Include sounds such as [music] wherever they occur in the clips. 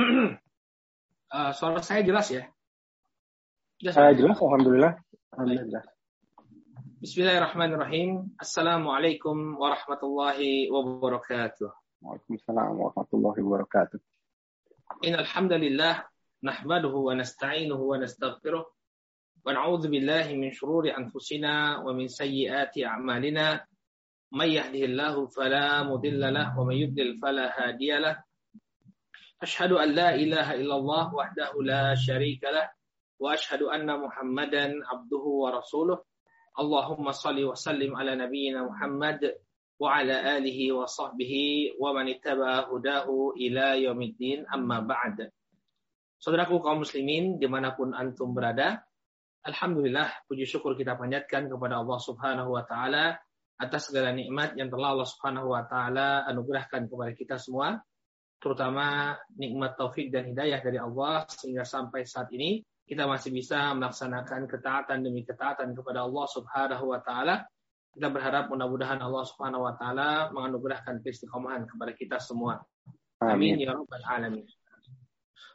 uh, [clears throat] suara saya jelas ya? Jelas, uh, jelas Alhamdulillah. Alhamdulillah. Bismillahirrahmanirrahim. Assalamualaikum warahmatullahi wabarakatuh. Waalaikumsalam warahmatullahi wabarakatuh. Innal hamdalillah nahmaduhu wa nasta'inuhu wa nastaghfiruh wa na'udzu billahi min shururi anfusina wa min sayyiati a'malina may yahdihillahu fala mudilla lahu wa may yudlil fala hadiya lahu Illallah wahdahu la syarika lah wa ashhadu anna Muhammadan abduhu wa rasuluh. Allahumma salli wa sallim ala nabiyyina Muhammad wa ala alihi wa sahbihi wa man ittaba hudahu ila yaumiddin amma ba'd. Saudaraku kaum muslimin di mana pun antum berada, Alhamdulillah puji syukur kita panjatkan kepada Allah Subhanahu wa taala atas segala nikmat yang telah Allah Subhanahu wa taala anugerahkan kepada kita semua terutama nikmat taufik dan hidayah dari Allah sehingga sampai saat ini kita masih bisa melaksanakan ketaatan demi ketaatan kepada Allah Subhanahu wa taala. Kita berharap mudah-mudahan Allah Subhanahu wa taala menganugerahkan keistiqomahan kepada kita semua. Amin, Amin ya rabbal alamin.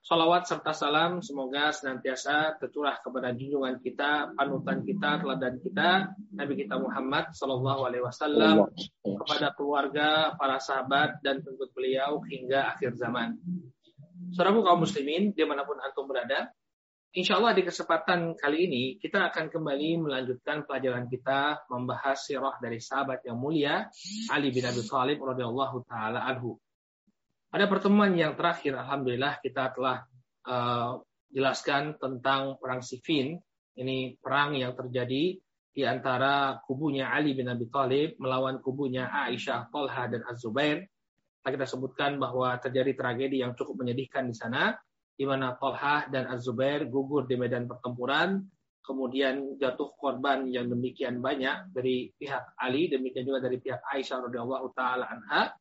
Salawat serta salam semoga senantiasa tercurah kepada junjungan kita, panutan kita, teladan kita, Nabi kita Muhammad Sallallahu Alaihi Wasallam, kepada keluarga, para sahabat dan pengikut beliau hingga akhir zaman. Saudaraku kaum muslimin, di mana pun antum berada, Insya Allah di kesempatan kali ini kita akan kembali melanjutkan pelajaran kita membahas sirah dari sahabat yang mulia Ali bin Abi Thalib radhiyallahu taala anhu. Pada pertemuan yang terakhir, alhamdulillah kita telah uh, jelaskan tentang perang Siffin. Ini perang yang terjadi di antara kubunya Ali bin Abi Thalib melawan kubunya Aisyah, Talha dan Az-Zubair. Kita sebutkan bahwa terjadi tragedi yang cukup menyedihkan di sana, di mana Talha dan Az-Zubair gugur di medan pertempuran, kemudian jatuh korban yang demikian banyak dari pihak Ali, demikian juga dari pihak Aisyah radhiyallahu taala anha,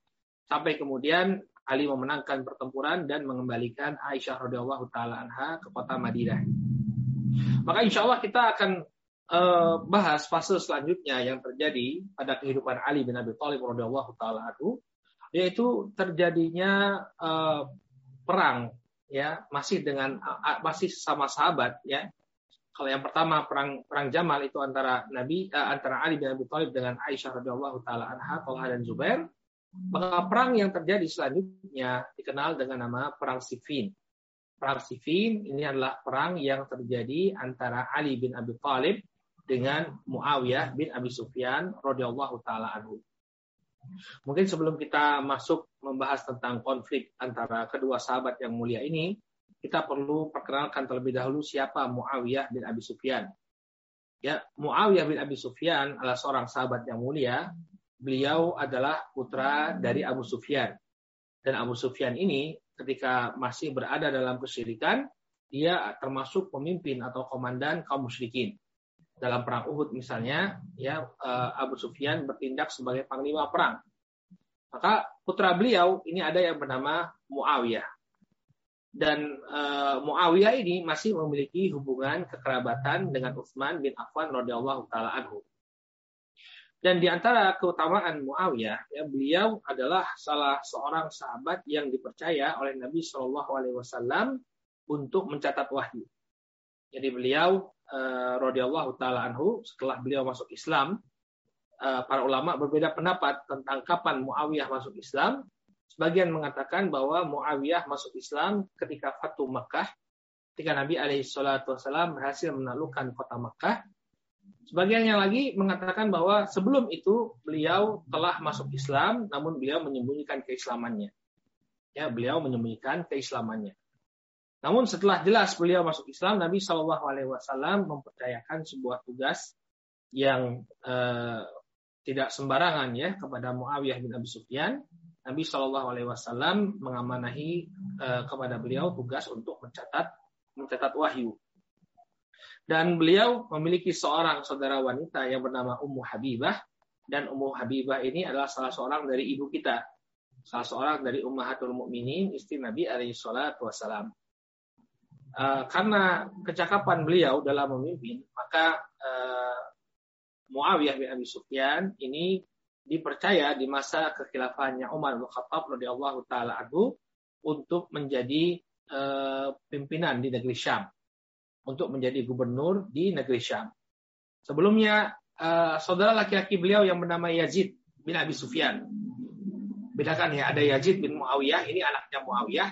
sampai kemudian Ali memenangkan pertempuran dan mengembalikan Aisyah radhiyallahu taala anha ke kota Madinah. Maka insya Allah kita akan uh, bahas fase selanjutnya yang terjadi pada kehidupan Ali bin Abi Thalib radhiyallahu taala anhu yaitu terjadinya uh, perang ya masih dengan masih sama sahabat ya kalau yang pertama perang perang Jamal itu antara Nabi uh, antara Ali bin Abi Thalib dengan Aisyah radhiyallahu taala anha, Talha dan Zubair. Maka perang yang terjadi selanjutnya dikenal dengan nama Perang Siffin. Perang Siffin ini adalah perang yang terjadi antara Ali bin Abi Thalib dengan Muawiyah bin Abi Sufyan radhiyallahu taala anhu. Mungkin sebelum kita masuk membahas tentang konflik antara kedua sahabat yang mulia ini, kita perlu perkenalkan terlebih dahulu siapa Muawiyah bin Abi Sufyan. Ya, Muawiyah bin Abi Sufyan adalah seorang sahabat yang mulia beliau adalah putra dari Abu Sufyan. Dan Abu Sufyan ini ketika masih berada dalam kesyirikan, dia termasuk pemimpin atau komandan kaum musyrikin. Dalam perang Uhud misalnya, ya eh, Abu Sufyan bertindak sebagai panglima perang. Maka putra beliau ini ada yang bernama Muawiyah. Dan uh, Muawiyah ini masih memiliki hubungan kekerabatan dengan Utsman bin Affan radhiyallahu taala anhu. Dan di antara keutamaan Muawiyah, ya, beliau adalah salah seorang sahabat yang dipercaya oleh Nabi Shallallahu Alaihi Wasallam untuk mencatat wahyu. Jadi beliau uh, radhiyallahu taala anhu setelah beliau masuk Islam, uh, para ulama berbeda pendapat tentang kapan Muawiyah masuk Islam. Sebagian mengatakan bahwa Muawiyah masuk Islam ketika Fatu Makkah, ketika Nabi alaihi berhasil menaklukkan kota Makkah Sebagian yang lagi mengatakan bahwa sebelum itu beliau telah masuk Islam, namun beliau menyembunyikan keislamannya. Ya, beliau menyembunyikan keislamannya. Namun setelah jelas beliau masuk Islam, Nabi Shallallahu Alaihi Wasallam mempercayakan sebuah tugas yang eh, tidak sembarangan ya kepada Muawiyah bin Abi Sufyan. Nabi Shallallahu Alaihi Wasallam mengamanahi eh, kepada beliau tugas untuk mencatat mencatat wahyu. Dan beliau memiliki seorang saudara wanita yang bernama Ummu Habibah. Dan Ummu Habibah ini adalah salah seorang dari ibu kita. Salah seorang dari Ummahatul Mukminin istri Nabi alaihi salatu wassalam. Uh, karena kecakapan beliau dalam memimpin, maka uh, Muawiyah bin Abi Sufyan ini dipercaya di masa kekhilafannya Umar bin Khattab radhiyallahu taala anhu untuk menjadi uh, pimpinan di negeri Syam untuk menjadi gubernur di negeri Syam. Sebelumnya uh, saudara laki-laki beliau yang bernama Yazid bin Abi Sufyan. Bedakan ya, ada Yazid bin Muawiyah, ini anaknya Muawiyah.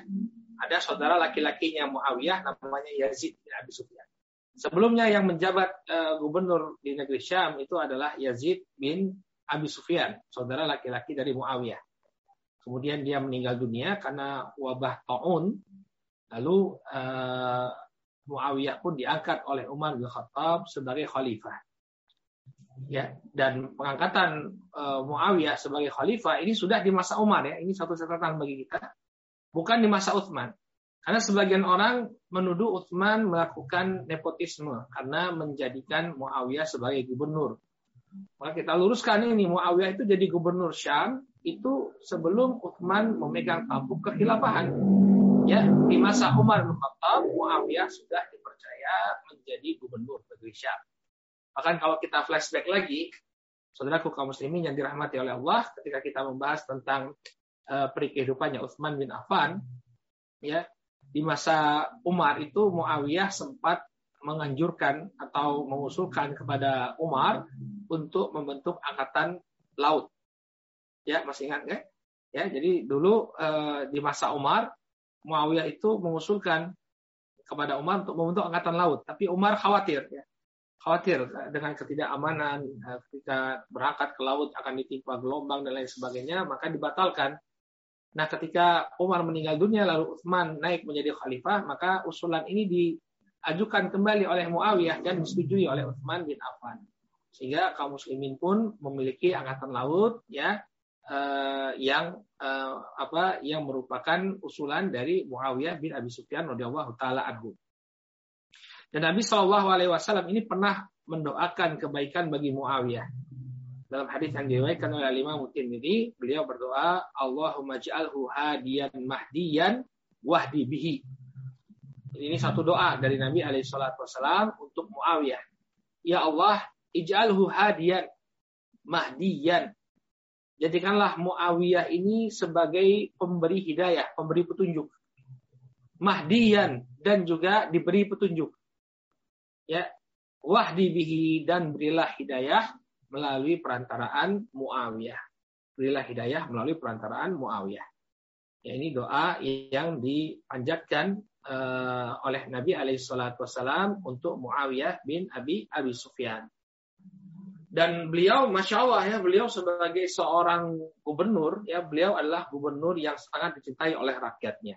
Ada saudara laki-lakinya Muawiyah namanya Yazid bin Abi Sufyan. Sebelumnya yang menjabat uh, gubernur di negeri Syam itu adalah Yazid bin Abi Sufyan, saudara laki-laki dari Muawiyah. Kemudian dia meninggal dunia karena wabah taun. Lalu uh, Muawiyah pun diangkat oleh Umar bin Khattab sebagai khalifah. Ya, dan pengangkatan uh, Muawiyah sebagai khalifah ini sudah di masa Umar ya. Ini satu catatan bagi kita. Bukan di masa Utsman. Karena sebagian orang menuduh Utsman melakukan nepotisme karena menjadikan Muawiyah sebagai gubernur. Maka kita luruskan ini Muawiyah itu jadi gubernur Syam itu sebelum Utsman memegang tampuk kekhilafahan. Ya, di masa Umar bin Khattab Muawiyah sudah dipercaya menjadi gubernur negeri Syam. Bahkan kalau kita flashback lagi, saudaraku kaum muslimin yang dirahmati oleh Allah, ketika kita membahas tentang uh, peri kehidupannya Utsman bin Affan, ya, di masa Umar itu Muawiyah sempat menganjurkan atau mengusulkan kepada Umar untuk membentuk angkatan laut. Ya, masih ingat kan? Ya, jadi dulu eh, di masa Umar Muawiyah itu mengusulkan kepada Umar untuk membentuk angkatan laut, tapi Umar khawatir ya. Khawatir dengan ketidakamanan eh, ketika berangkat ke laut akan ditimpa gelombang dan lain sebagainya, maka dibatalkan Nah, ketika Umar meninggal dunia lalu Utsman naik menjadi khalifah, maka usulan ini diajukan kembali oleh Muawiyah dan disetujui oleh Utsman bin Affan. Sehingga kaum muslimin pun memiliki angkatan laut ya eh, yang eh, apa yang merupakan usulan dari Muawiyah bin Abi Sufyan radhiyallahu taala anhu. Dan Nabi Shallallahu alaihi wasallam ini pernah mendoakan kebaikan bagi Muawiyah dalam hadis yang diriwayatkan oleh Imam Tirmidzi, beliau berdoa, Allahumma ja'alhu hadiyan mahdiyan wahdi bihi. Ini satu doa dari Nabi alaihi salatu wasalam untuk Muawiyah. Ya Allah, ij'alhu hadiyan mahdiyan. Jadikanlah Muawiyah ini sebagai pemberi hidayah, pemberi petunjuk. Mahdiyan dan juga diberi petunjuk. Ya, wahdi bihi dan berilah hidayah melalui perantaraan Muawiyah. Berilah hidayah melalui perantaraan Muawiyah. Ya, ini doa yang dipanjatkan uh, oleh Nabi Alaihissalam untuk Muawiyah bin Abi Abi Sufyan. Dan beliau, masya Allah ya, beliau sebagai seorang gubernur, ya beliau adalah gubernur yang sangat dicintai oleh rakyatnya.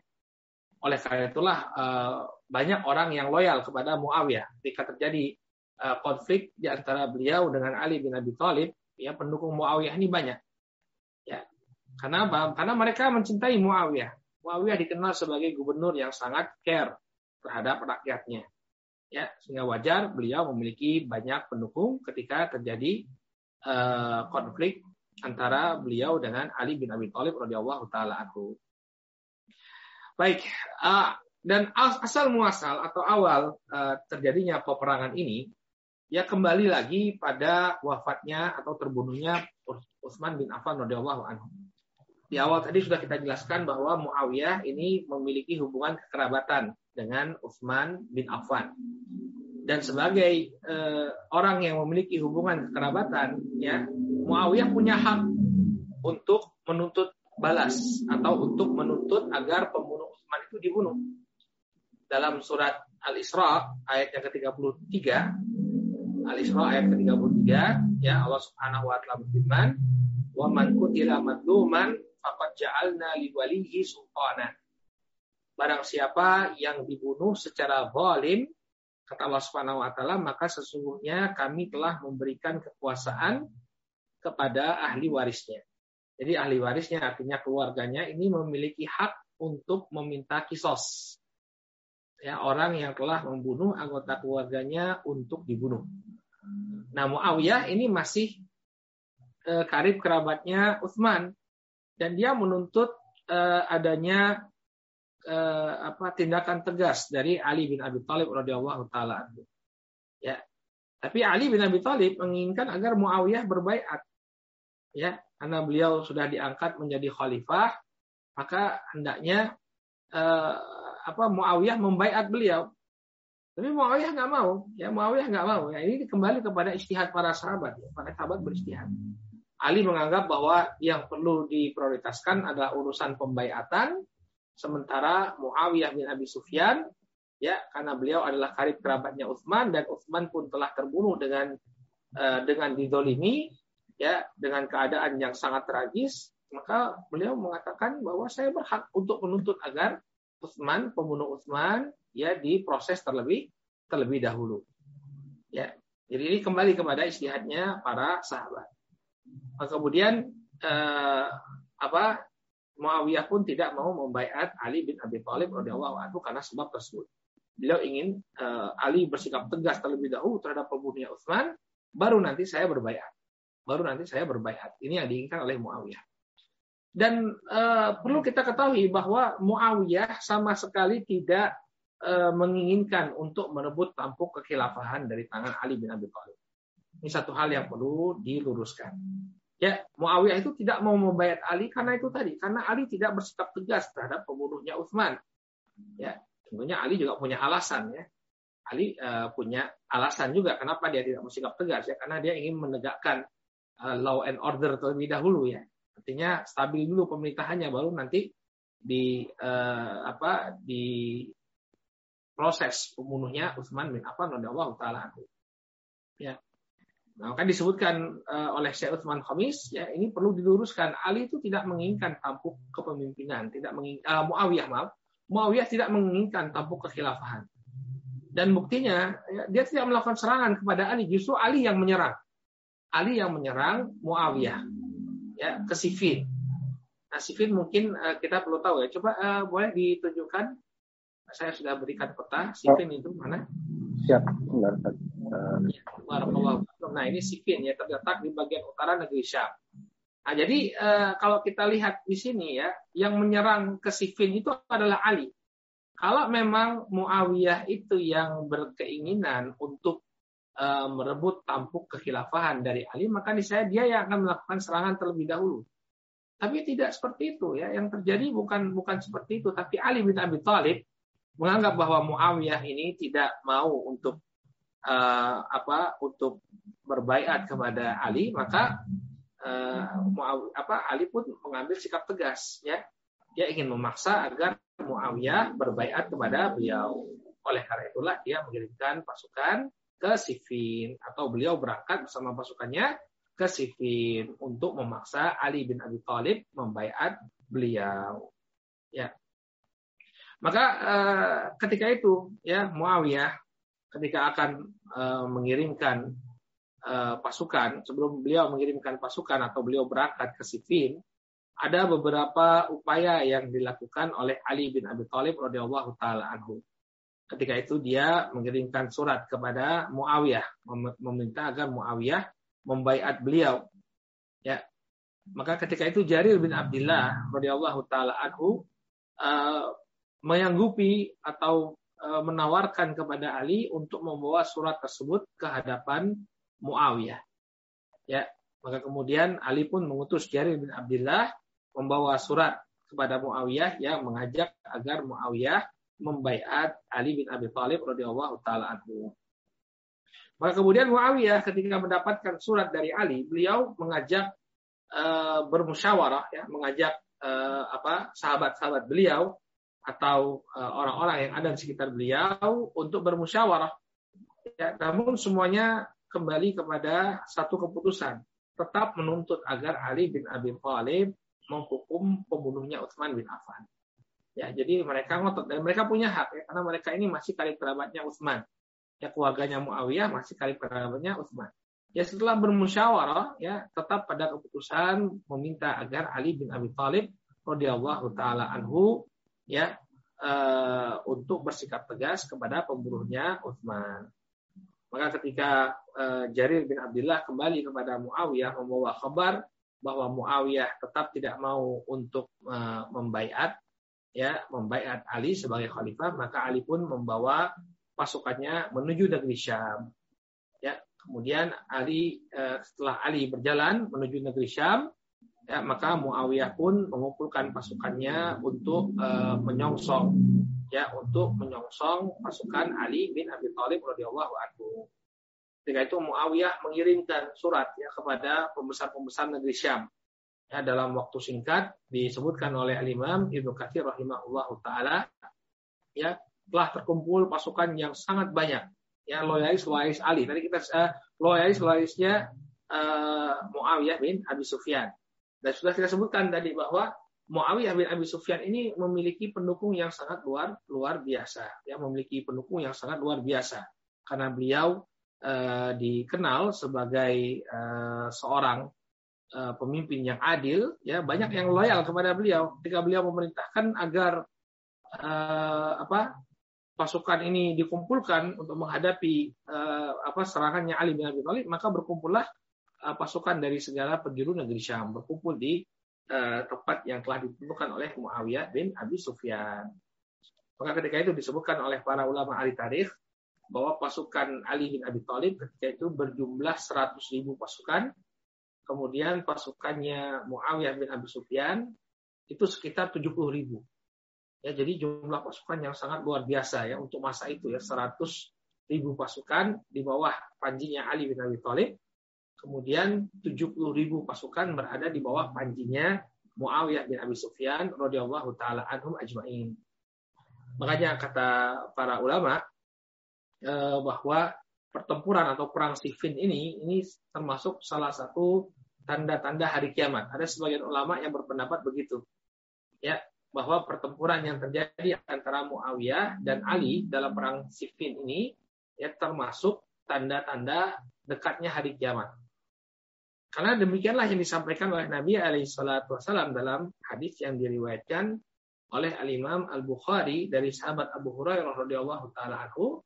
Oleh karena itulah uh, banyak orang yang loyal kepada Muawiyah. Ketika terjadi uh, konflik di antara beliau dengan Ali bin Abi Thalib, ya pendukung Muawiyah ini banyak. Ya. Karena apa? Karena mereka mencintai Muawiyah. Muawiyah dikenal sebagai gubernur yang sangat care terhadap rakyatnya. Ya, sehingga wajar beliau memiliki banyak pendukung ketika terjadi uh, konflik antara beliau dengan Ali bin Abi Thalib radhiyallahu taala anhu. Baik, uh, dan asal muasal atau awal uh, terjadinya peperangan ini ya kembali lagi pada wafatnya atau terbunuhnya Utsman bin Affan radhiyallahu anhu. Di awal tadi sudah kita jelaskan bahwa Muawiyah ini memiliki hubungan kekerabatan dengan Utsman bin Affan. Dan sebagai eh, orang yang memiliki hubungan kekerabatan, ya Muawiyah punya hak untuk menuntut balas atau untuk menuntut agar pembunuh Utsman itu dibunuh. Dalam surat Al-Isra ayat yang ke-33 Al-Isra ayat ke-33 ya Allah Subhanahu wa taala berfirman wa man qutila madluman faqad ja'alna li walihi sultana Barang siapa yang dibunuh secara zalim kata Allah Subhanahu wa taala maka sesungguhnya kami telah memberikan kekuasaan kepada ahli warisnya. Jadi ahli warisnya artinya keluarganya ini memiliki hak untuk meminta kisos. Ya, orang yang telah membunuh anggota keluarganya untuk dibunuh. Nah Muawiyah ini masih e, karib kerabatnya Utsman dan dia menuntut e, adanya e, apa tindakan tegas dari Ali bin Abi Thalib radhiyallahu taala Ya. Tapi Ali bin Abi Thalib menginginkan agar Muawiyah berbaiat. Ya, karena beliau sudah diangkat menjadi khalifah, maka hendaknya e, apa Muawiyah membaiat beliau. Tapi Muawiyah nggak mau, ya Muawiyah nggak mau. Ya, ini kembali kepada istihad para sahabat, ya. para sahabat beristihad. Ali menganggap bahwa yang perlu diprioritaskan adalah urusan pembaiatan, sementara Muawiyah bin Abi Sufyan, ya karena beliau adalah karib kerabatnya Utsman dan Utsman pun telah terbunuh dengan uh, dengan didolimi, ya dengan keadaan yang sangat tragis, maka beliau mengatakan bahwa saya berhak untuk menuntut agar Utsman, pembunuh Utsman, ya diproses terlebih terlebih dahulu. Ya. Jadi ini kembali kepada istihadnya para sahabat. Nah, kemudian eh, apa Muawiyah pun tidak mau membaiat Ali bin Abi Thalib radhiyallahu anhu karena sebab tersebut. Beliau ingin eh, Ali bersikap tegas terlebih dahulu terhadap pembunuhnya Utsman, baru nanti saya berbaiat. Baru nanti saya berbaiat. Ini yang diinginkan oleh Muawiyah. Dan eh, perlu kita ketahui bahwa Muawiyah sama sekali tidak Eh, menginginkan untuk merebut tampuk kekhilafahan dari tangan Ali bin Abi Thalib. Ini satu hal yang perlu diluruskan. Ya, Muawiyah itu tidak mau membayar Ali karena itu tadi, karena Ali tidak bersikap tegas terhadap pembunuhnya Utsman. Ya, tentunya Ali juga punya alasan ya. Ali uh, punya alasan juga kenapa dia tidak bersikap tegas ya, karena dia ingin menegakkan uh, law and order terlebih dahulu ya. Artinya stabil dulu pemerintahannya baru nanti di uh, apa di proses pembunuhnya Utsman bin Affan radhiyallahu taala. Ya. Nah, kan disebutkan uh, oleh Syekh Utsman Khamis ya ini perlu diluruskan Ali itu tidak menginginkan tampuk kepemimpinan, tidak menginginkan uh, Muawiyah maaf, Muawiyah tidak menginginkan tampuk kekhilafahan. Dan buktinya ya, dia tidak melakukan serangan kepada Ali, justru Ali yang menyerang. Ali yang menyerang Muawiyah ya ke Sifin. Nah, Sifin mungkin uh, kita perlu tahu ya. Coba uh, boleh ditunjukkan saya sudah berikan peta sifin itu mana? Siap. Nah ini sifin ya terletak di bagian utara negeri Syam. Nah, jadi eh, kalau kita lihat di sini ya, yang menyerang ke Sifin itu adalah Ali. Kalau memang Muawiyah itu yang berkeinginan untuk eh, merebut tampuk kekhilafahan dari Ali, maka di saya dia yang akan melakukan serangan terlebih dahulu. Tapi tidak seperti itu ya. Yang terjadi bukan bukan seperti itu, tapi Ali bin Abi Thalib menganggap bahwa Muawiyah ini tidak mau untuk uh, apa untuk berbaiat kepada Ali maka uh, apa Ali pun mengambil sikap tegas ya. Dia ingin memaksa agar Muawiyah berbaiat kepada beliau. Oleh karena itulah dia mengirimkan pasukan ke Siffin atau beliau berangkat bersama pasukannya ke Siffin untuk memaksa Ali bin Abi Thalib membaiat beliau ya. Maka uh, ketika itu ya Muawiyah ketika akan uh, mengirimkan uh, pasukan sebelum beliau mengirimkan pasukan atau beliau berangkat ke Siffin ada beberapa upaya yang dilakukan oleh Ali bin Abi Thalib radhiyallahu taala anhu. Ketika itu dia mengirimkan surat kepada Muawiyah meminta agar Muawiyah membaiat beliau. Ya. Maka ketika itu Jarir bin Abdullah radhiyallahu taala anhu uh, menyanggupi atau menawarkan kepada Ali untuk membawa surat tersebut ke hadapan Muawiyah. Ya, maka kemudian Ali pun mengutus Jarir bin Abdullah membawa surat kepada Muawiyah yang mengajak agar Muawiyah membaiat Ali bin Abi Thalib radhiyallahu taala anhu. Maka kemudian Muawiyah ketika mendapatkan surat dari Ali, beliau mengajak e, bermusyawarah ya, mengajak e, apa sahabat-sahabat beliau atau uh, orang-orang yang ada di sekitar beliau untuk bermusyawarah. Ya, namun semuanya kembali kepada satu keputusan, tetap menuntut agar Ali bin Abi Thalib menghukum pembunuhnya Utsman bin Affan. Ya, jadi mereka ngotot dan mereka punya hak ya, karena mereka ini masih kali kerabatnya Utsman. Ya, keluarganya Muawiyah masih kali kerabatnya Utsman. Ya, setelah bermusyawarah ya tetap pada keputusan meminta agar Ali bin Abi Thalib radhiyallahu taala anhu ya uh, untuk bersikap tegas kepada pembunuhnya Utsman. Maka ketika uh, Jarir bin Abdullah kembali kepada Muawiyah membawa kabar bahwa Muawiyah tetap tidak mau untuk uh, membaiat ya membaiat Ali sebagai khalifah, maka Ali pun membawa pasukannya menuju negeri Syam. Ya, kemudian Ali setelah Ali berjalan menuju negeri Syam, ya, maka Muawiyah pun mengumpulkan pasukannya untuk uh, menyongsong ya untuk menyongsong pasukan Ali bin Abi Thalib radhiyallahu anhu. Ketika itu Muawiyah mengirimkan surat ya kepada pembesar-pembesar negeri Syam. Ya, dalam waktu singkat disebutkan oleh Al-Imam Ibnu Katsir rahimahullah taala ya telah terkumpul pasukan yang sangat banyak ya loyalis loyalis Ali. Tadi kita uh, loyalis loyalisnya uh, Muawiyah bin Abi Sufyan. Dan sudah kita sebutkan tadi bahwa Muawiyah bin Abi Sufyan ini memiliki pendukung yang sangat luar luar biasa, ya memiliki pendukung yang sangat luar biasa. Karena beliau uh, dikenal sebagai uh, seorang uh, pemimpin yang adil, ya banyak yang loyal kepada beliau. Ketika beliau memerintahkan agar uh, apa pasukan ini dikumpulkan untuk menghadapi uh, apa serangannya Ali bin Abi Thalib, maka berkumpullah pasukan dari segala penjuru negeri Syam berkumpul di uh, tempat yang telah ditentukan oleh Muawiyah bin Abi Sufyan. Maka ketika itu disebutkan oleh para ulama ahli tarikh bahwa pasukan Ali bin Abi Thalib ketika itu berjumlah 100 ribu pasukan. Kemudian pasukannya Muawiyah bin Abi Sufyan itu sekitar 70 ribu. Ya, jadi jumlah pasukan yang sangat luar biasa ya untuk masa itu ya 100 ribu pasukan di bawah panjinya Ali bin Abi Thalib Kemudian 70 ribu pasukan berada di bawah panjinya Muawiyah bin Abi Sufyan radhiyallahu taala anhum ajmain. Makanya kata para ulama eh, bahwa pertempuran atau perang Siffin ini ini termasuk salah satu tanda-tanda hari kiamat. Ada sebagian ulama yang berpendapat begitu. Ya, bahwa pertempuran yang terjadi antara Muawiyah dan Ali dalam perang Siffin ini ya termasuk tanda-tanda dekatnya hari kiamat. Karena demikianlah yang disampaikan oleh Nabi Alaihissalam dalam hadis yang diriwayatkan oleh Al Imam Al Bukhari dari sahabat Abu Hurairah radhiyallahu taala anhu.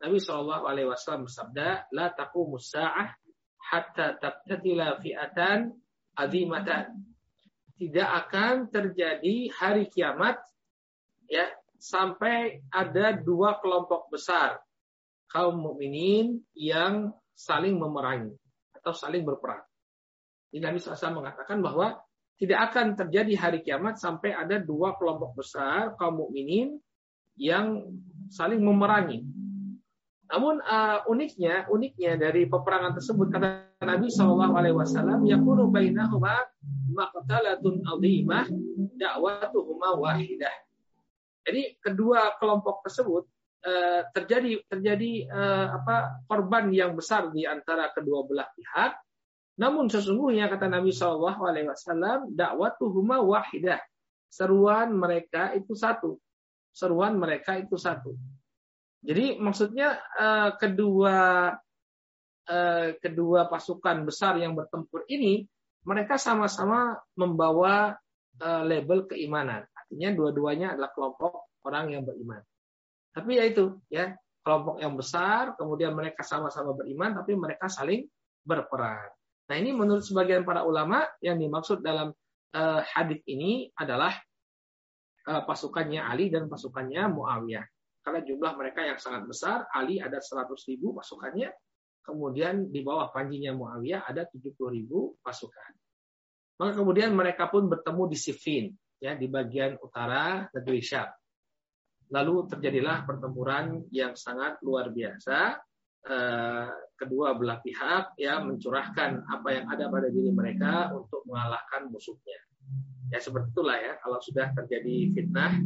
Nabi Shallallahu Alaihi Wasallam bersabda, "La taku musa'ah hatta tabtatila fi'atan azimatan." Tidak akan terjadi hari kiamat ya sampai ada dua kelompok besar kaum mukminin yang saling memerangi atau saling berperang. Nabi SAW mengatakan bahwa tidak akan terjadi hari kiamat sampai ada dua kelompok besar kaum mukminin yang saling memerangi. Namun uh, uniknya, uniknya dari peperangan tersebut kata Nabi Shallallahu Alaihi Wasallam, yakunu bainahuma maqtalatun azimah da'watuhuma wahidah. Jadi kedua kelompok tersebut uh, terjadi terjadi uh, apa korban yang besar di antara kedua belah pihak namun sesungguhnya kata Nabi Shallallahu Alaihi Wasallam dakwatuhuma wahidah. Seruan mereka itu satu. Seruan mereka itu satu. Jadi maksudnya eh, kedua eh, kedua pasukan besar yang bertempur ini mereka sama-sama membawa eh, label keimanan. Artinya dua-duanya adalah kelompok orang yang beriman. Tapi ya itu ya kelompok yang besar, kemudian mereka sama-sama beriman, tapi mereka saling berperang. Nah ini menurut sebagian para ulama yang dimaksud dalam uh, hadis ini adalah uh, pasukannya Ali dan pasukannya Muawiyah. Karena jumlah mereka yang sangat besar, Ali ada 100 ribu pasukannya, kemudian di bawah panjinya Muawiyah ada 70 ribu pasukan. Maka kemudian mereka pun bertemu di Siffin, ya di bagian utara negeri Syam. Lalu terjadilah pertempuran yang sangat luar biasa Eh, kedua belah pihak ya mencurahkan apa yang ada pada diri mereka untuk mengalahkan musuhnya. Ya seperti itulah ya kalau sudah terjadi fitnah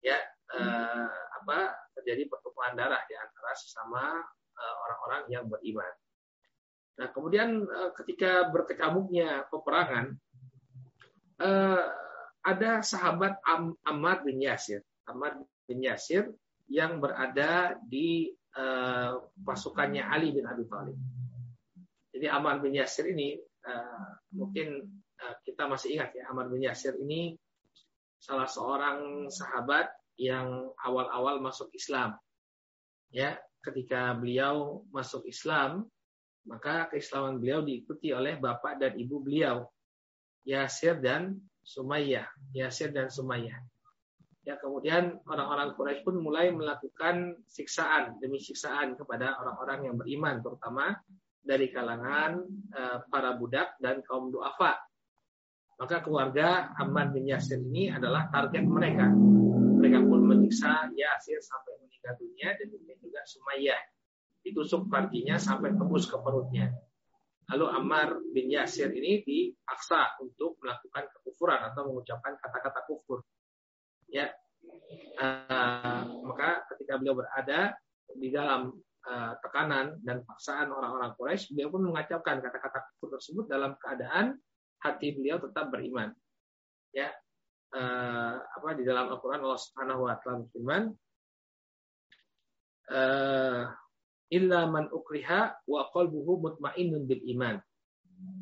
ya eh, apa terjadi pertumpahan darah di antara sesama eh, orang-orang yang beriman. Nah kemudian eh, ketika berkecamuknya peperangan eh, ada sahabat Am Ammar bin Yasir, Ammar bin Yasir yang berada di uh, pasukannya Ali bin Abi Thalib. Jadi Ammar bin Yasir ini uh, mungkin uh, kita masih ingat ya Ammar bin Yasir ini salah seorang sahabat yang awal-awal masuk Islam. Ya, ketika beliau masuk Islam, maka keislaman beliau diikuti oleh bapak dan ibu beliau, Yasir dan Sumayyah. Yasir dan Sumayyah. Ya, kemudian orang-orang Quraisy pun mulai melakukan siksaan demi siksaan kepada orang-orang yang beriman, terutama dari kalangan uh, para budak dan kaum duafa. Maka keluarga Ammar bin Yasir ini adalah target mereka. Mereka pun menyiksa Yasir sampai meninggal dunia dan juga Sumayyah ditusuk partinya sampai tembus ke perutnya. Lalu Ammar bin Yasir ini dipaksa untuk melakukan kekufuran atau mengucapkan kata-kata kufur. Ya, uh, maka ketika beliau berada di dalam uh, tekanan dan paksaan orang-orang Quraisy, beliau pun mengucapkan kata-kata kufur tersebut dalam keadaan hati beliau tetap beriman. Ya, uh, apa di dalam Al-Quran Allah Subhanahu Wa Taala berfirman, illa man ukriha wa qalbuhu mutmainnun bil iman.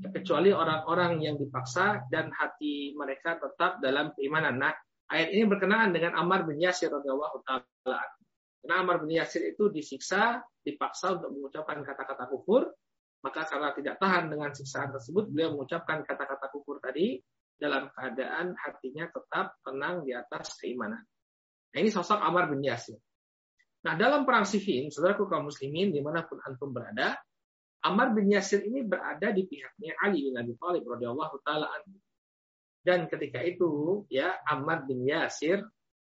Kecuali orang-orang yang dipaksa dan hati mereka tetap dalam keimanan. Nah, ayat ini berkenaan dengan Ammar bin Yasir radhiyallahu taala. Karena Ammar bin Yasir itu disiksa, dipaksa untuk mengucapkan kata-kata kufur, maka karena tidak tahan dengan siksaan tersebut, beliau mengucapkan kata-kata kufur tadi dalam keadaan hatinya tetap tenang di atas keimanan. Nah, ini sosok Ammar bin Yasir. Nah, dalam perang Siffin, saudaraku kaum muslimin di mana pun antum berada, Ammar bin Yasir ini berada di pihaknya Ali bin Abi Thalib radhiyallahu taala Dan ketika itu, ya Ammar bin Yasir,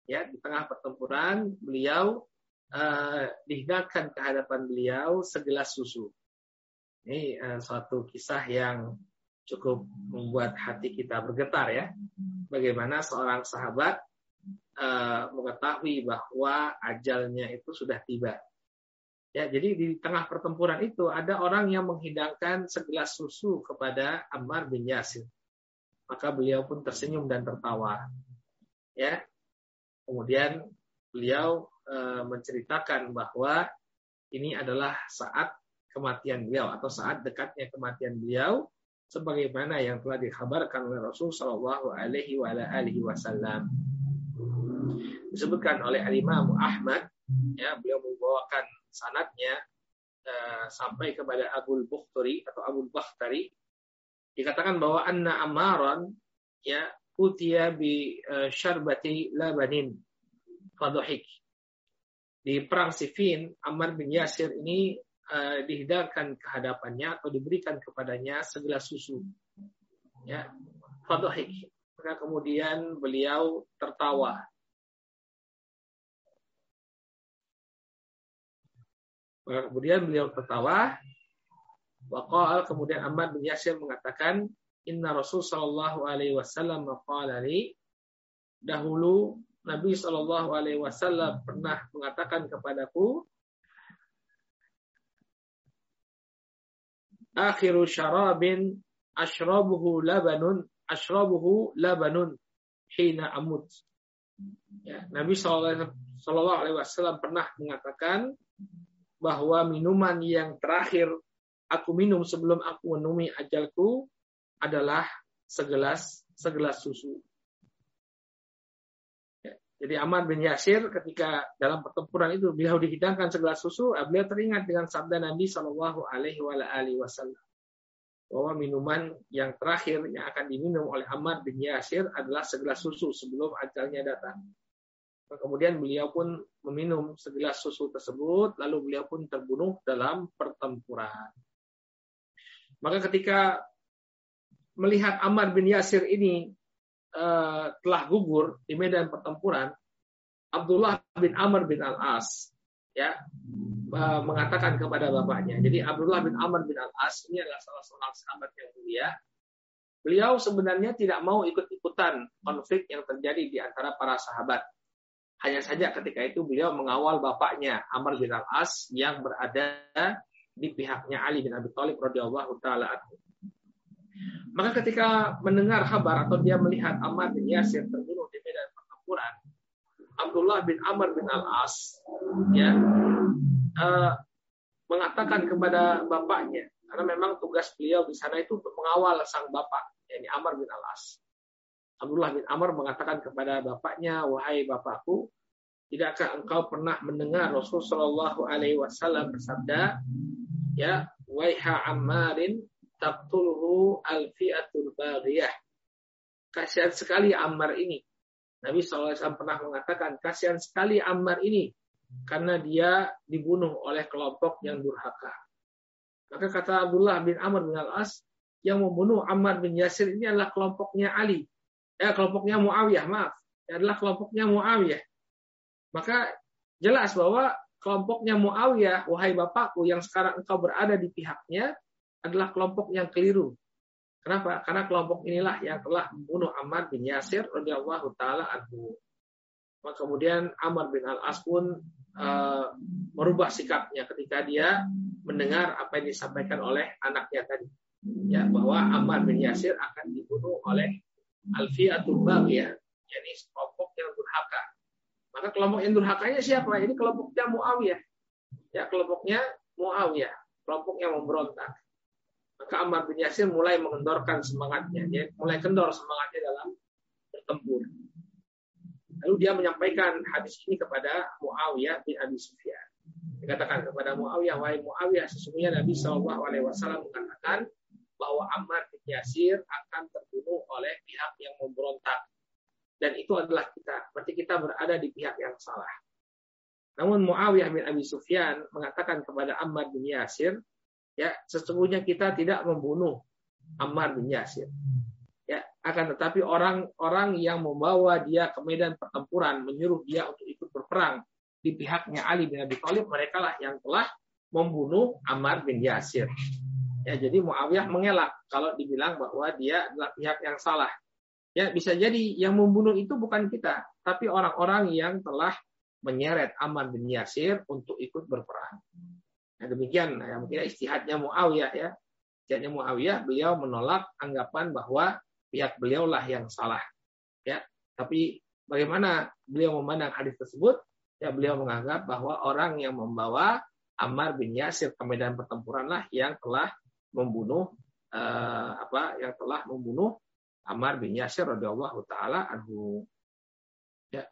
ya di tengah pertempuran, beliau uh, dihidangkan ke hadapan beliau segelas susu. Ini uh, suatu kisah yang cukup membuat hati kita bergetar ya. Bagaimana seorang sahabat uh, mengetahui bahwa ajalnya itu sudah tiba. Ya, jadi di tengah pertempuran itu ada orang yang menghidangkan segelas susu kepada Ammar bin Yasir. Maka beliau pun tersenyum dan tertawa. Ya. Kemudian beliau e, menceritakan bahwa ini adalah saat kematian beliau atau saat dekatnya kematian beliau sebagaimana yang telah dikhabarkan oleh Rasul Shallallahu alaihi wasallam disebutkan oleh Al-Imam Ahmad ya beliau membawakan sanatnya uh, sampai kepada Abu Bukhtari atau Abu Bakhtari dikatakan bahwa anna amaran ya utia bi uh, syarbati labanin. Fadhik di perang Siffin Ammar bin Yasir ini uh, dihidangkan ke hadapannya atau diberikan kepadanya segelas susu. Ya fadhik maka kemudian beliau tertawa. Maka kemudian beliau tertawa. Waqal kemudian Ammar bin Yasir mengatakan, Inna Rasul Sallallahu Alaihi Wasallam maqalani dahulu Nabi Sallallahu Alaihi Wasallam pernah mengatakan kepadaku, akhiru syarabin ashrabuhu labanun ashrabuhu labanun hina amut. Ya, Nabi Sallallahu Alaihi Wasallam pernah mengatakan bahwa minuman yang terakhir aku minum sebelum aku menemui ajalku adalah segelas segelas susu. Ya, jadi Ammar bin Yasir ketika dalam pertempuran itu beliau dihidangkan segelas susu, eh, beliau teringat dengan sabda Nabi Shallallahu Alaihi Wasallam bahwa minuman yang terakhir yang akan diminum oleh Ammar bin Yasir adalah segelas susu sebelum ajalnya datang. Kemudian beliau pun meminum segelas susu tersebut, lalu beliau pun terbunuh dalam pertempuran. Maka ketika melihat Ammar bin Yasir ini uh, telah gugur di medan pertempuran, Abdullah bin Amr bin Al-As ya uh, mengatakan kepada bapaknya. Jadi Abdullah bin Amr bin Al-As ini adalah salah seorang sahabat yang mulia. Beliau sebenarnya tidak mau ikut-ikutan konflik yang terjadi di antara para sahabat. Hanya saja ketika itu beliau mengawal bapaknya Amr bin Al-As yang berada di pihaknya Ali bin Abi Thalib radhiyallahu taala Maka ketika mendengar kabar atau dia melihat Ammar bin Yasir terbunuh di medan pertempuran, Abdullah bin Amr bin Al-As ya uh, mengatakan kepada bapaknya karena memang tugas beliau di sana itu mengawal sang bapak, yakni Amr bin Al-As. Abdullah bin Amr mengatakan kepada bapaknya, wahai bapakku, tidakkah engkau pernah mendengar Rasul Shallallahu Alaihi Wasallam bersabda, ya, waiha Ammarin tabtulhu alfiatul baghiyah. Kasihan sekali Ammar ini. Nabi SAW pernah mengatakan, kasihan sekali Ammar ini. Karena dia dibunuh oleh kelompok yang durhaka. Maka kata Abdullah bin Amr bin Al-As, yang membunuh Ammar bin Yasir ini adalah kelompoknya Ali ya kelompoknya Muawiyah, maaf, adalah kelompoknya Muawiyah. Maka jelas bahwa kelompoknya Muawiyah, wahai bapakku yang sekarang engkau berada di pihaknya adalah kelompok yang keliru. Kenapa? Karena kelompok inilah yang telah membunuh Ammar bin Yasir radhiyallahu taala anhu. Kemudian Ammar bin Al-As pun uh, merubah sikapnya ketika dia mendengar apa yang disampaikan oleh anaknya tadi. Ya, bahwa Ammar bin Yasir akan dibunuh oleh Alfiatul Baghiyah, yakni. Maka kelompok yang durhakanya siapa? Ini kelompoknya Muawiyah. Ya, kelompoknya Muawiyah, kelompok yang memberontak. Maka Ammar bin Yasir mulai mengendorkan semangatnya, dia mulai kendor semangatnya dalam bertempur. Lalu dia menyampaikan hadis ini kepada Muawiyah bin Abi Sufyan. Dikatakan kepada Muawiyah, wahai Muawiyah, sesungguhnya Nabi Shallallahu Alaihi Wasallam mengatakan bahwa Ammar bin Yasir akan terbunuh oleh pihak yang memberontak. Dan itu adalah kita. Berarti kita berada di pihak yang salah. Namun Muawiyah bin Abi Sufyan mengatakan kepada Ammar bin Yasir, Ya, sesungguhnya kita tidak membunuh Ammar bin Yasir. Ya, akan tetapi orang-orang yang membawa dia ke medan pertempuran, menyuruh dia untuk ikut berperang di pihaknya Ali bin Abi Thalib, mereka lah yang telah membunuh Ammar bin Yasir. Ya, jadi Muawiyah mengelak kalau dibilang bahwa dia adalah pihak yang salah. Ya, bisa jadi yang membunuh itu bukan kita, tapi orang-orang yang telah menyeret Ammar bin Yasir untuk ikut berperang. Nah, demikian ya, mungkin istihadnya Muawiyah ya. Istihadnya Muawiyah beliau menolak anggapan bahwa pihak beliau lah yang salah. Ya, tapi bagaimana beliau memandang hadis tersebut? Ya, beliau menganggap bahwa orang yang membawa Ammar bin Yasir ke medan pertempuran lah yang telah membunuh eh, apa yang telah membunuh Ammar bin Yasir radhiyallahu taala anhu. Ya.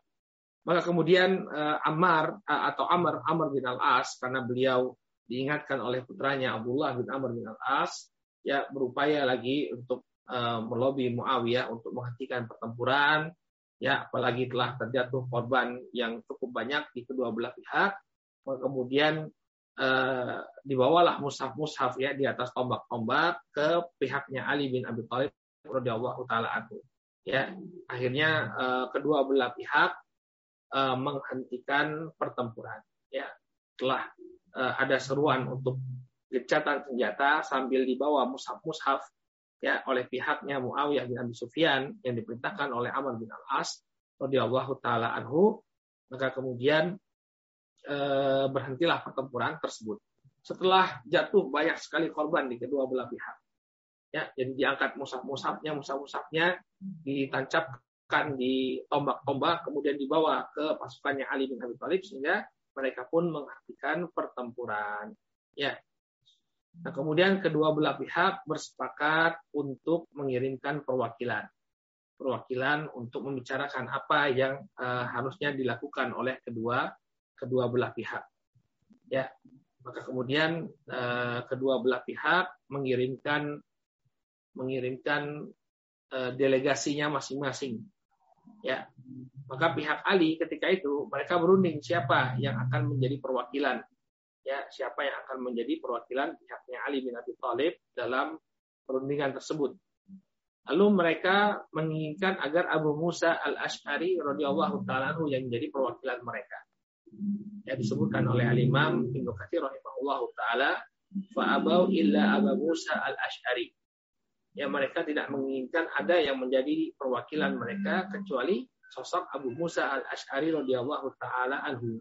Maka kemudian eh, Ammar eh, atau Amr Amr bin Al-As karena beliau diingatkan oleh putranya Abdullah bin Amr bin Al-As ya berupaya lagi untuk uh, melobi Muawiyah untuk menghentikan pertempuran ya apalagi telah terjatuh korban yang cukup banyak di kedua belah pihak kemudian uh, dibawalah mushaf-mushaf ya di atas tombak-tombak ke pihaknya Ali bin Abi Thalib radhiyallahu taala anhu. Ya akhirnya uh, kedua belah pihak uh, menghentikan pertempuran. Ya telah uh, ada seruan untuk gencatan senjata sambil dibawa mushaf-mushaf ya oleh pihaknya Muawiyah bin Abi Sufyan yang diperintahkan oleh Amr bin Al-As radhiyallahu taala anhu. Maka kemudian eh, berhentilah pertempuran tersebut. Setelah jatuh banyak sekali korban di kedua belah pihak ya jadi diangkat mushaf-mushafnya mushaf-mushafnya ditancapkan di tombak-tombak kemudian dibawa ke pasukannya Ali bin Abi Thalib sehingga mereka pun menghentikan pertempuran. Ya. Nah, kemudian kedua belah pihak bersepakat untuk mengirimkan perwakilan. Perwakilan untuk membicarakan apa yang uh, harusnya dilakukan oleh kedua kedua belah pihak. Ya. Maka kemudian uh, kedua belah pihak mengirimkan mengirimkan uh, delegasinya masing-masing. Ya, maka pihak Ali ketika itu mereka berunding siapa yang akan menjadi perwakilan. Ya, siapa yang akan menjadi perwakilan pihaknya Ali bin Abi Thalib dalam perundingan tersebut. Lalu mereka menginginkan agar Abu Musa al-Ash'ari radhiyallahu taala yang menjadi perwakilan mereka. Ya disebutkan oleh Al-Imam Ibnu Katsir rahimahullahu taala, fa abau illa Abu Musa al-Ash'ari ya mereka tidak menginginkan ada yang menjadi perwakilan mereka kecuali sosok Abu Musa al-Ash'ari radhiyallahu taala anhu.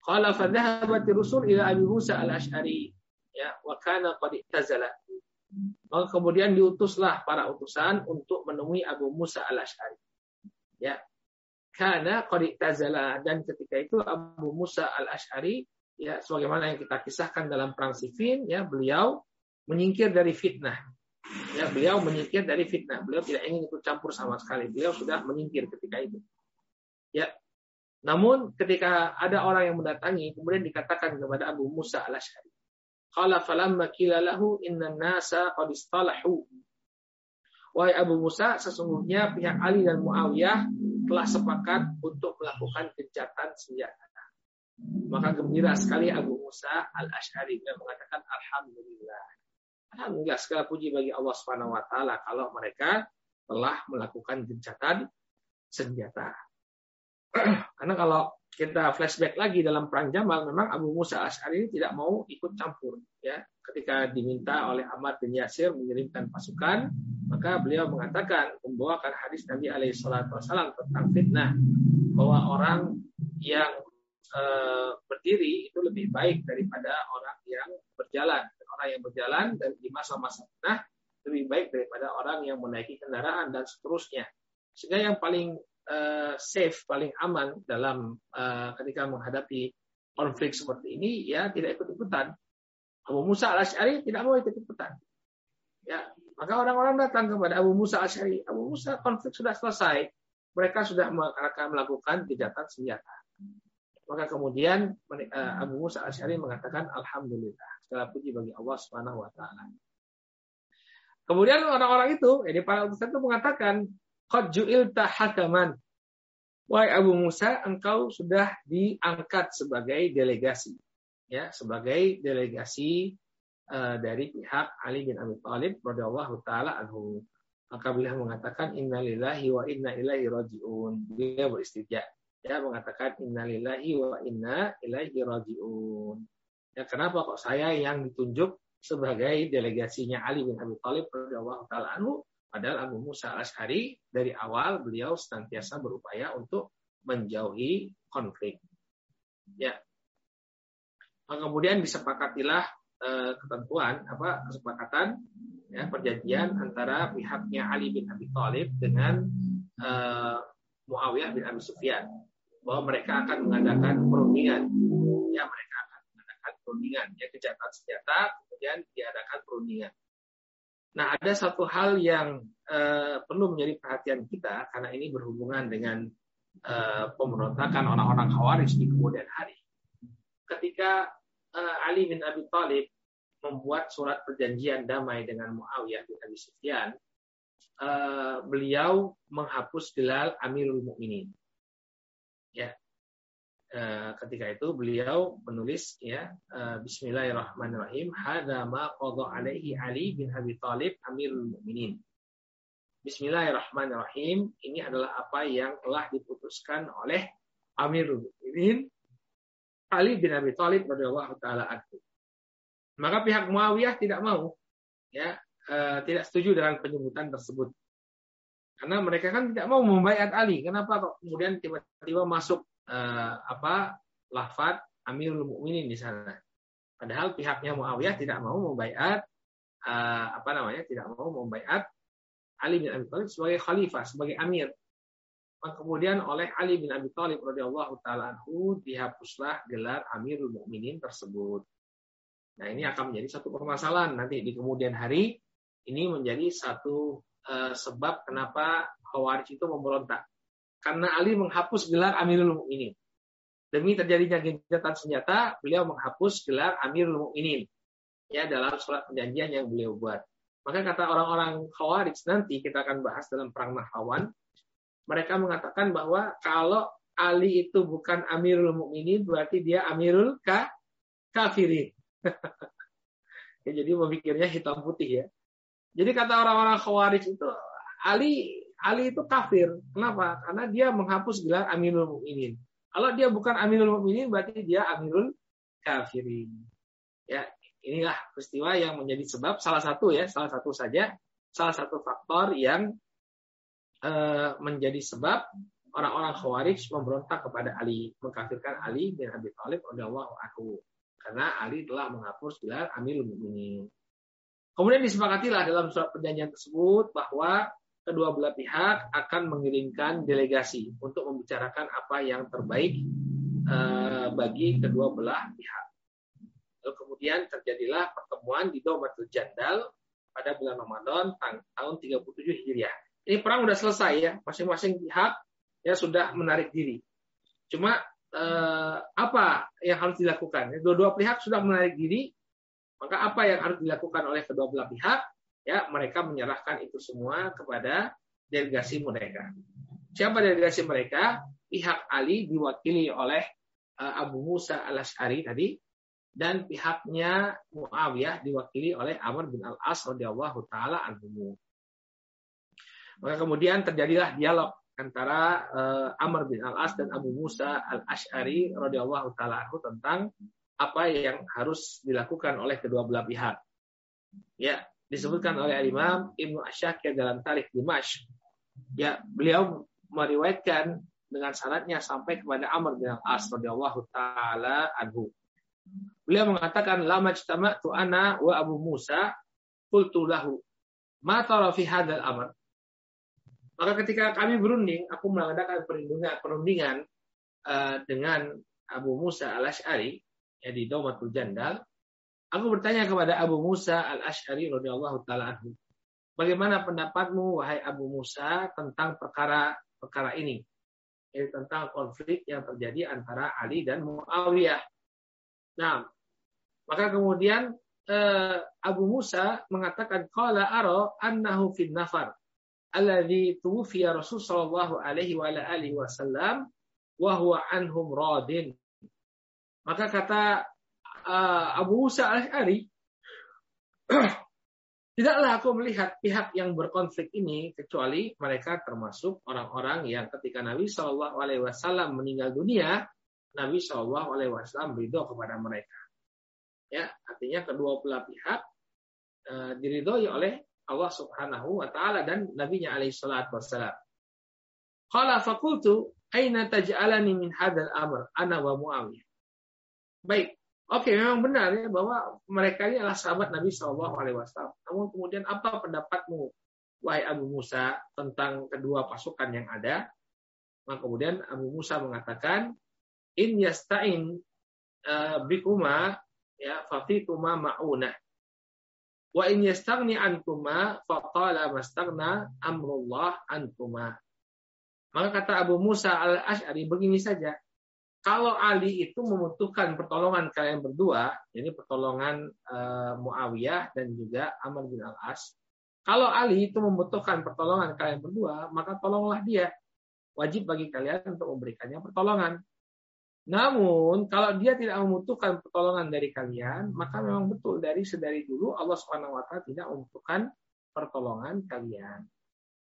Qala fa dhahabat rusul ila Abu Musa al-Ash'ari ya wa kana qad tazala. Maka kemudian diutuslah para utusan untuk menemui Abu Musa al-Ash'ari. Ya. Karena qad tazala dan ketika itu Abu Musa al-Ash'ari ya sebagaimana yang kita kisahkan dalam perang Siffin ya beliau menyingkir dari fitnah Ya, beliau menyingkir dari fitnah. Beliau tidak ingin ikut campur sama sekali. Beliau sudah menyingkir ketika itu. Ya. Namun ketika ada orang yang mendatangi, kemudian dikatakan kepada Abu Musa al-Ash'ari. Qala falamma qila lahu inna nasa qad. Wahai Abu Musa, sesungguhnya pihak Ali dan Muawiyah telah sepakat untuk melakukan gencatan senjata. Maka gembira sekali Abu Musa al-Ash'ari dan mengatakan Alhamdulillah. Alhamdulillah segala puji bagi Allah Subhanahu wa taala kalau mereka telah melakukan gencatan senjata. [clears throat] Karena kalau kita flashback lagi dalam perang Jamal, memang Abu Musa Ash'ari ini tidak mau ikut campur. Ya, ketika diminta oleh Ahmad bin Yasir mengirimkan pasukan, maka beliau mengatakan membawakan hadis Nabi alaihi wasallam tentang fitnah bahwa orang yang e, berdiri itu lebih baik daripada orang yang berjalan. Orang yang berjalan dan di masa-masa fitnah lebih baik daripada orang yang menaiki kendaraan dan seterusnya. Sehingga yang paling uh, safe, paling aman dalam uh, ketika menghadapi konflik seperti ini, ya tidak ikut-ikutan. Abu Musa al-Ash'ari tidak mau ikut-ikutan. Ya, maka orang-orang datang kepada Abu Musa al-Ash'ari. Abu Musa konflik sudah selesai. Mereka sudah akan melakukan kejahatan senjata. Maka kemudian uh, Abu Musa al-Ash'ari mengatakan Alhamdulillah. Segala puji bagi Allah Subhanahu wa taala. Kemudian orang-orang itu, ini para utusan itu mengatakan, Qad ju'ilta hakaman. Wahai Abu Musa, engkau sudah diangkat sebagai delegasi. Ya, sebagai delegasi uh, dari pihak Ali bin Abi Thalib radhiyallahu taala anhu. Maka beliau mengatakan innalillahi wa inna ilaihi rajiun. Beliau beristirja. Ya, mengatakan innalillahi wa inna ilaihi rajiun. Ya, kenapa kok saya yang ditunjuk sebagai delegasinya Ali bin Abi Thalib radhiyallahu taala anhu? Padahal Abu Musa al-Ash'ari dari awal beliau senantiasa berupaya untuk menjauhi konflik. Ya. Nah, kemudian disepakatilah eh, ketentuan apa kesepakatan ya perjanjian antara pihaknya Ali bin Abi Thalib dengan eh, Muawiyah bin Abi Sufyan bahwa mereka akan mengadakan perundingan. Ya, mereka akan mengadakan perundingan ya kejahatan senjata kemudian diadakan perundingan. Nah, ada satu hal yang uh, perlu menjadi perhatian kita karena ini berhubungan dengan uh, pemberontakan orang-orang Khawarij di kemudian hari. Ketika uh, Ali bin Abi Thalib membuat surat perjanjian damai dengan Muawiyah bin Abi Sufyan, uh, beliau menghapus gelar Amirul Mukminin. Ya, Eh, ketika itu beliau menulis ya uh, Bismillahirrahmanirrahim hada ma alaihi Ali bin Abi Thalib Amirul Mukminin. Bismillahirrahmanirrahim ini adalah apa yang telah diputuskan oleh Amirul Mukminin Ali bin Abi Thalib radhiyallahu taala anhu. Maka pihak Muawiyah tidak mau ya uh, tidak setuju dengan penyebutan tersebut. Karena mereka kan tidak mau membaiat Ali. Kenapa kok kemudian tiba-tiba masuk uh, apa lafat Amirul Mukminin di sana. Padahal pihaknya Muawiyah tidak mau membaiat uh, apa namanya tidak mau membaiat Ali bin Abi Thalib sebagai khalifah, sebagai amir. Kemudian oleh Ali bin Abi Thalib radhiyallahu taala anhu dihapuslah gelar Amirul Mukminin tersebut. Nah, ini akan menjadi satu permasalahan nanti di kemudian hari. Ini menjadi satu uh, sebab kenapa Khawarij itu memberontak karena Ali menghapus gelar Amirul Mukminin. Demi terjadinya gencatan senjata, beliau menghapus gelar Amirul Mukminin ya dalam surat perjanjian yang beliau buat. Maka kata orang-orang Khawarij nanti kita akan bahas dalam perang Nahrawan, mereka mengatakan bahwa kalau Ali itu bukan Amirul Mukminin berarti dia Amirul ka kafirin. [laughs] ya, jadi memikirnya hitam putih ya. Jadi kata orang-orang Khawarij itu Ali Ali itu kafir. Kenapa? Karena dia menghapus gelar Amirul Mukminin. Kalau dia bukan Amirul Mukminin berarti dia Amirul Kafirin. Ya, inilah peristiwa yang menjadi sebab salah satu ya, salah satu saja, salah satu faktor yang uh, menjadi sebab orang-orang Khawarij memberontak kepada Ali, mengkafirkan Ali bin Abi Thalib radhiyallahu anhu. Karena Ali telah menghapus gelar Amirul Mukminin. Kemudian disepakatilah dalam surat perjanjian tersebut bahwa kedua belah pihak akan mengirimkan delegasi untuk membicarakan apa yang terbaik eh, bagi kedua belah pihak. Lalu kemudian terjadilah pertemuan di Domatul Jandal pada bulan Ramadan tahun 37 Hijriah. Ini perang sudah selesai ya, masing-masing pihak ya sudah menarik diri. Cuma eh, apa yang harus dilakukan? Dua-dua pihak sudah menarik diri, maka apa yang harus dilakukan oleh kedua belah pihak? ya mereka menyerahkan itu semua kepada delegasi mereka. Siapa delegasi mereka? Pihak Ali diwakili oleh uh, Abu Musa al Ashari tadi dan pihaknya Muawiyah diwakili oleh Amr bin Al-As radhiyallahu taala anhu. Maka kemudian terjadilah dialog antara uh, Amr bin Al-As dan Abu Musa Al-Ash'ari radhiyallahu taala tentang apa yang harus dilakukan oleh kedua belah pihak. Ya, disebutkan oleh Imam Ibnu Asyakir dalam Tarikh Dimash. Ya, beliau meriwayatkan dengan syaratnya sampai kepada Amr bin Al-As radhiyallahu taala anhu. Beliau mengatakan lama tu ana wa Abu Musa qultu lahu ma tara fi hadzal amr. Maka ketika kami berunding, aku mengadakan perundingan, perundingan uh, dengan Abu Musa al-Ash'ari ya di Daumatul Jandal, aku bertanya kepada Abu Musa al-Ash'ari radhiyallahu taala anhu, bagaimana pendapatmu wahai Abu Musa tentang perkara perkara ini? Yaitu tentang konflik yang terjadi antara Ali dan Muawiyah. Nah, maka kemudian eh, Abu Musa mengatakan qala ara annahu fin nafar alladhi tuwfiya Rasul sallallahu alaihi wa alihi wasallam wa huwa anhum radin maka kata uh, Abu Musa al-Ash'ari, [clears throat] tidaklah aku melihat pihak yang berkonflik ini kecuali mereka termasuk orang-orang yang ketika Nabi Shallallahu Alaihi Wasallam meninggal dunia, Nabi Shallallahu Alaihi Wasallam ridho kepada mereka. Ya, artinya kedua belah pihak uh, diridhoi oleh Allah Subhanahu wa taala dan nabinya alaihi salatu wassalam. Qala aina taj'alani min hadzal amr ana wa Muawiyah. Baik, oke memang benar ya bahwa mereka ini adalah sahabat Nabi Shallallahu Alaihi Wasallam. Namun kemudian apa pendapatmu, wahai Abu Musa, tentang kedua pasukan yang ada? Maka kemudian Abu Musa mengatakan, in yasta'in uh, bikuma ya fafikuma ma'una. Wa in yastagni ankuma faqala mastagna amrullah ankuma. Maka kata Abu Musa al-Ash'ari begini saja, kalau Ali itu membutuhkan pertolongan kalian berdua, ini pertolongan uh, Muawiyah dan juga Amr bin Al-As. Kalau Ali itu membutuhkan pertolongan kalian berdua, maka tolonglah dia. Wajib bagi kalian untuk memberikannya pertolongan. Namun kalau dia tidak membutuhkan pertolongan dari kalian, maka memang betul dari sedari dulu Allah taala tidak membutuhkan pertolongan kalian.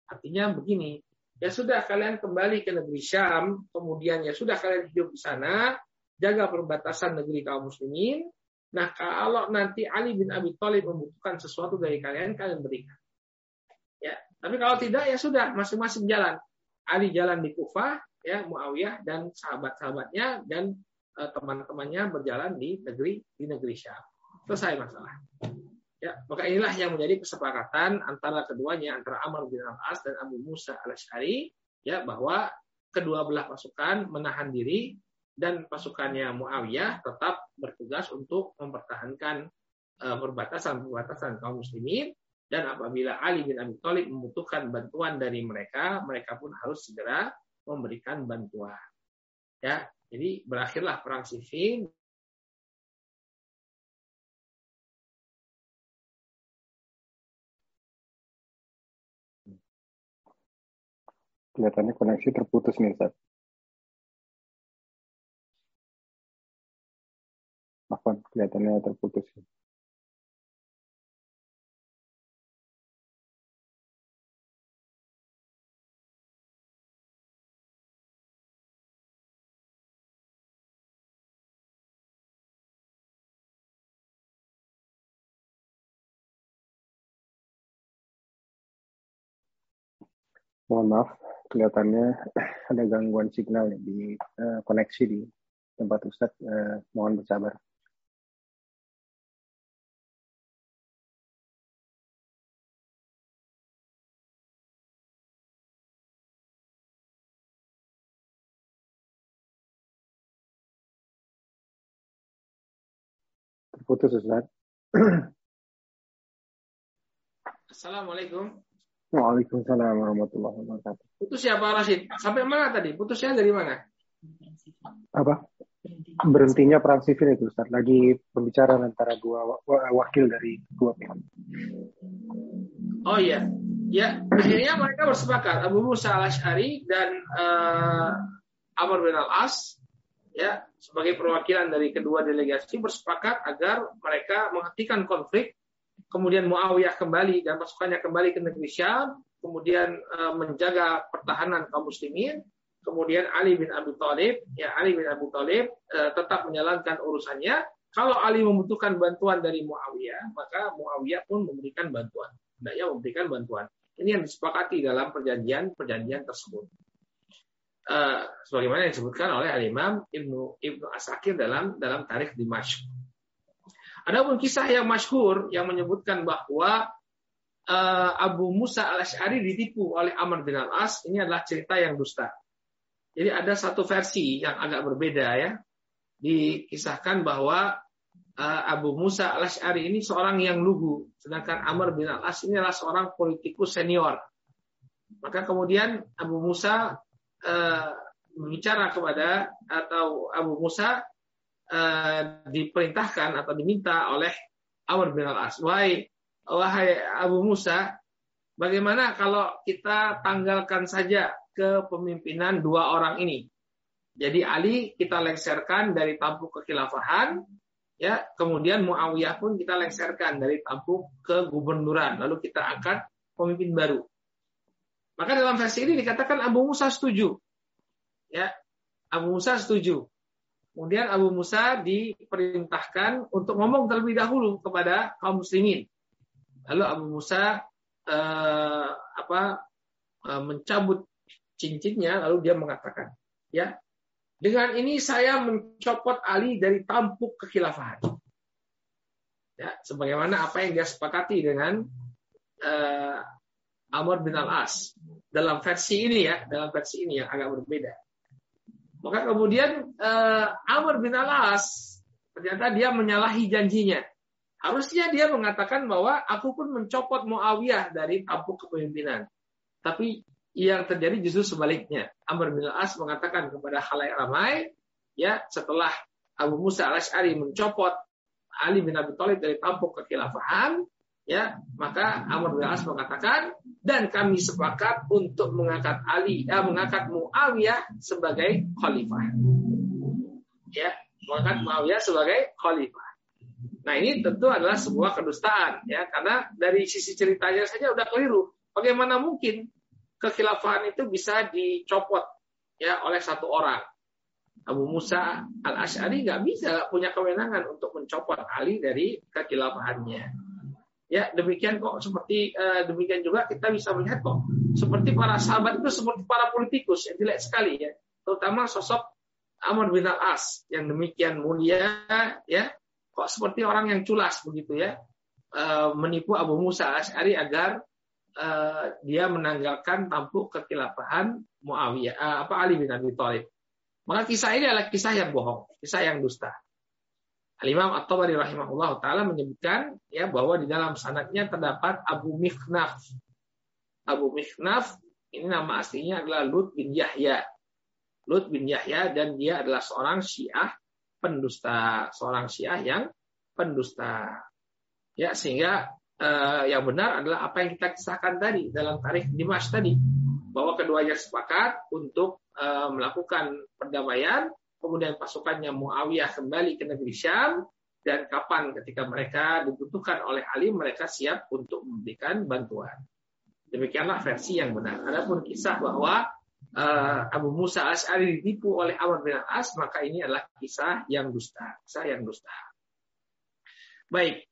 Artinya begini, Ya sudah kalian kembali ke negeri Syam, kemudian ya sudah kalian hidup di sana, jaga perbatasan negeri kaum muslimin. Nah, kalau nanti Ali bin Abi Thalib membutuhkan sesuatu dari kalian, kalian berikan. Ya, tapi kalau tidak ya sudah masing-masing jalan. Ali jalan di Kufah, ya Muawiyah dan sahabat-sahabatnya dan uh, teman-temannya berjalan di negeri di negeri Syam. Selesai masalah. Ya, maka inilah yang menjadi kesepakatan antara keduanya antara Amr bin Al-As dan Abu Musa Al-Asy'ari ya bahwa kedua belah pasukan menahan diri dan pasukannya Muawiyah tetap bertugas untuk mempertahankan uh, perbatasan-perbatasan kaum muslimin dan apabila Ali bin Abi Thalib membutuhkan bantuan dari mereka, mereka pun harus segera memberikan bantuan. Ya, jadi berakhirlah perang Siffin Kelihatannya koneksi terputus nih, Ustaz. Apa? Kelihatannya terputus. Mohon maaf, kelihatannya [clears throat] ada gangguan signal di uh, koneksi di tempat Ustadz. Uh, mohon bersabar. Terputus Ustadz. [clears throat] Assalamualaikum. Waalaikumsalam warahmatullahi wabarakatuh. Putus siapa Rashid? Sampai mana tadi? Putusnya dari mana? Apa? Berhentinya perang sivil itu Ustaz. Lagi pembicaraan antara dua wakil dari dua pihak. Oh iya. Ya, akhirnya mereka bersepakat Abu Musa al-Ash'ari dan uh, Amr bin al-As ya sebagai perwakilan dari kedua delegasi bersepakat agar mereka menghentikan konflik kemudian Muawiyah kembali dan pasukannya kembali ke negeri Syam, kemudian uh, menjaga pertahanan kaum muslimin, kemudian Ali bin Abi Thalib, ya Ali bin Abi Thalib uh, tetap menjalankan urusannya. Kalau Ali membutuhkan bantuan dari Muawiyah, maka Muawiyah pun memberikan bantuan. Hendaknya memberikan bantuan. Ini yang disepakati dalam perjanjian-perjanjian tersebut. Uh, sebagaimana yang disebutkan oleh Al Imam Ibnu Ibnu Asakir dalam dalam tarikh Dimashq. Adapun kisah yang masyhur yang menyebutkan bahwa uh, Abu Musa al Ashari ditipu oleh Amr bin al As ini adalah cerita yang dusta. Jadi ada satu versi yang agak berbeda ya. Dikisahkan bahwa uh, Abu Musa al Ashari ini seorang yang lugu, sedangkan Amr bin al As ini adalah seorang politikus senior. Maka kemudian Abu Musa uh, berbicara kepada atau Abu Musa uh, diperintahkan atau diminta oleh Amr bin al-As. Wahai, wahai Abu Musa, bagaimana kalau kita tanggalkan saja kepemimpinan dua orang ini? Jadi Ali kita lengserkan dari tampuk kekhilafahan, ya kemudian Muawiyah pun kita lengserkan dari tampuk ke gubernuran, lalu kita angkat pemimpin baru. Maka dalam versi ini dikatakan Abu Musa setuju. Ya, Abu Musa setuju. Kemudian Abu Musa diperintahkan untuk ngomong terlebih dahulu kepada kaum muslimin. Lalu Abu Musa eh, apa eh, mencabut cincinnya lalu dia mengatakan, ya, dengan ini saya mencopot Ali dari tampuk kekhilafahan. Ya, sebagaimana apa yang dia sepakati dengan eh, Amr bin Al-As dalam versi ini ya, dalam versi ini yang agak berbeda. Maka kemudian uh, Amr bin Al-As ternyata dia menyalahi janjinya. Harusnya dia mengatakan bahwa aku pun mencopot Muawiyah dari tampuk kepemimpinan. Tapi yang terjadi justru sebaliknya. Amr bin Al-As mengatakan kepada khalayak ramai, ya setelah Abu Musa al-Ash'ari mencopot Ali bin Abi Thalib dari tampuk kekhilafahan, ya maka Amr bin As mengatakan dan kami sepakat untuk mengangkat Ali eh, mengangkat Muawiyah sebagai khalifah. Ya mengangkat Muawiyah sebagai khalifah. Nah ini tentu adalah sebuah kedustaan ya. Karena dari sisi ceritanya saja udah keliru. Bagaimana mungkin kekhilafahan itu bisa dicopot ya oleh satu orang? Abu Musa al Ashari nggak bisa punya kewenangan untuk mencopot Ali dari kekhilafahannya Ya, demikian kok seperti uh, demikian juga kita bisa melihat kok seperti para sahabat itu seperti para politikus yang jelek sekali ya. Terutama sosok Amr bin Al-As yang demikian mulia ya. Kok seperti orang yang culas begitu ya. Uh, menipu Abu Musa Al-Asy'ari agar uh, dia menanggalkan tampuk kekhilafahan Muawiyah uh, apa Ali bin Abi Thalib. Maka kisah ini adalah kisah yang bohong, kisah yang dusta. Al-Imam At-Tabari rahimahullah taala menyebutkan ya bahwa di dalam sanadnya terdapat Abu Mikhnaf. Abu Mikhnaf ini nama aslinya adalah Lut bin Yahya. Lut bin Yahya dan dia adalah seorang Syiah pendusta, seorang Syiah yang pendusta. Ya, sehingga eh, yang benar adalah apa yang kita kisahkan tadi dalam tarikh Dimash tadi bahwa keduanya sepakat untuk eh, melakukan perdamaian kemudian pasukannya Muawiyah kembali ke negeri Syam, dan kapan ketika mereka dibutuhkan oleh Ali, mereka siap untuk memberikan bantuan. Demikianlah versi yang benar. Adapun kisah bahwa uh, Abu Musa Ash'ari ditipu oleh Amr bin As, maka ini adalah kisah yang dusta. Kisah yang dusta. Baik.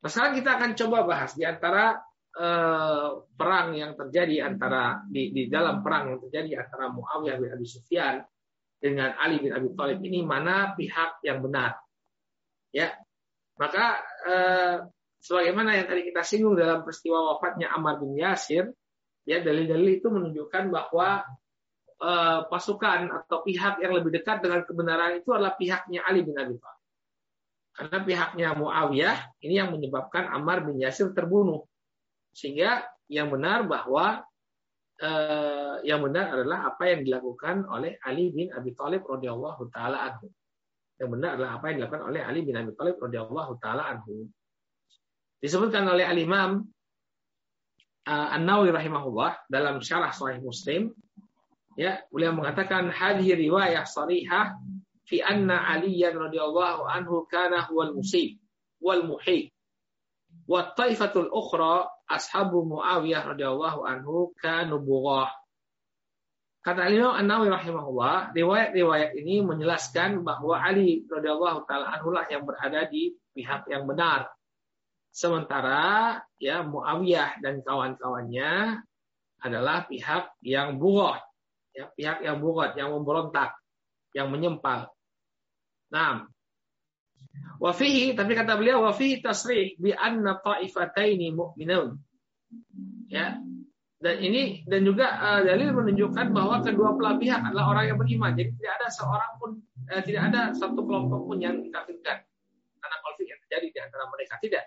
Nah, sekarang kita akan coba bahas di antara uh, perang yang terjadi antara di, di dalam perang yang terjadi antara Muawiyah bin Abi Sufyan dengan Ali bin Abi Thalib ini mana pihak yang benar. Ya. Maka eh, sebagaimana yang tadi kita singgung dalam peristiwa wafatnya Ammar bin Yasir, ya dalil-dalil itu menunjukkan bahwa eh, pasukan atau pihak yang lebih dekat dengan kebenaran itu adalah pihaknya Ali bin Abi Thalib. Karena pihaknya Muawiyah ini yang menyebabkan Ammar bin Yasir terbunuh. Sehingga yang benar bahwa eh, yang benar adalah apa yang dilakukan oleh Ali bin Abi Thalib radhiyallahu taala anhu. Yang benar adalah apa yang dilakukan oleh Ali bin Abi Thalib radhiyallahu taala anhu. Disebutkan oleh Al Imam uh, An-Nawawi rahimahullah dalam syarah Sahih Muslim ya beliau mengatakan hadhihi riwayah sarihah fi anna Aliyan radhiyallahu anhu kana huwal musib wal muhib Wa taifatul ukhra ashabu Muawiyah radhiyallahu anhu kanu bughah. Kata Imam An-Nawawi rahimahullah, riwayat-riwayat ini menjelaskan bahwa Ali radhiyallahu taala anhu lah yang berada di pihak yang benar. Sementara ya Muawiyah dan kawan-kawannya adalah pihak yang bughah, ya, pihak yang bughah, yang memberontak, yang menyempal. Nah, Wafihi, tapi kata beliau wafihi tasrih bi anna ta'ifataini mu'minun. Ya. Dan ini dan juga uh, dalil menunjukkan bahwa kedua belah pihak adalah orang yang beriman. Jadi tidak ada seorang pun uh, tidak ada satu kelompok pun yang dikafirkan karena konflik yang terjadi di antara mereka tidak.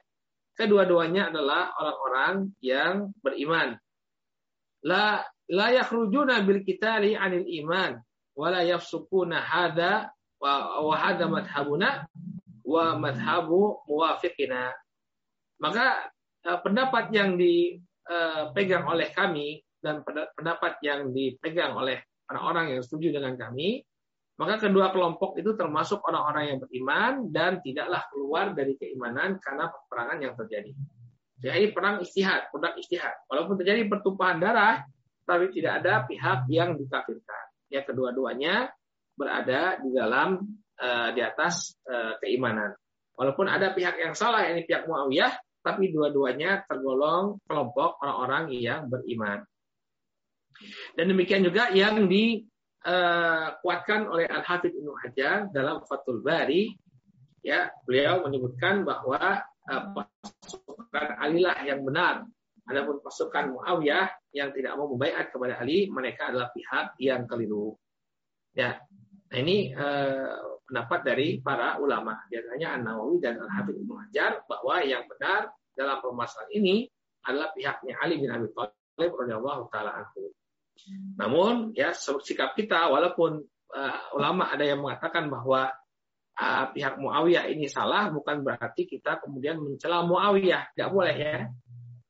Kedua-duanya adalah orang-orang yang beriman. La la yakhrujuna bil qitali 'anil iman wa la yafsukuna hadza wa, hadza madhhabuna wa madhabu muwafiqina. Maka uh, pendapat yang dipegang eh, oleh kami dan pendapat yang dipegang oleh orang-orang yang setuju dengan kami, maka kedua kelompok itu termasuk orang-orang yang beriman dan tidaklah keluar dari keimanan karena peperangan yang terjadi. Jadi perang istihad, produk istihad. Walaupun terjadi pertumpahan darah, tapi tidak ada pihak yang dikafirkan. Ya kedua-duanya berada di dalam uh, di atas uh, keimanan. Walaupun ada pihak yang salah, ini pihak Muawiyah, tapi dua-duanya tergolong kelompok orang-orang yang beriman. Dan demikian juga yang dikuatkan oleh Al-Hafidh Ibnu Hajar dalam Fathul Bari, ya beliau menyebutkan bahwa pasukan Alilah yang benar. Adapun pasukan Muawiyah yang tidak mau membaiat kepada Ali, mereka adalah pihak yang keliru. Ya, nah ini pendapat dari para ulama. Biasanya An-Nawawi dan Al-Hafidh Ibnu Hajar bahwa yang benar dalam permasalahan ini adalah pihaknya Ali bin Abi Thalib radhiyallahu taala anhu. Namun ya sikap kita walaupun uh, ulama ada yang mengatakan bahwa uh, pihak Muawiyah ini salah bukan berarti kita kemudian mencela Muawiyah, tidak boleh ya.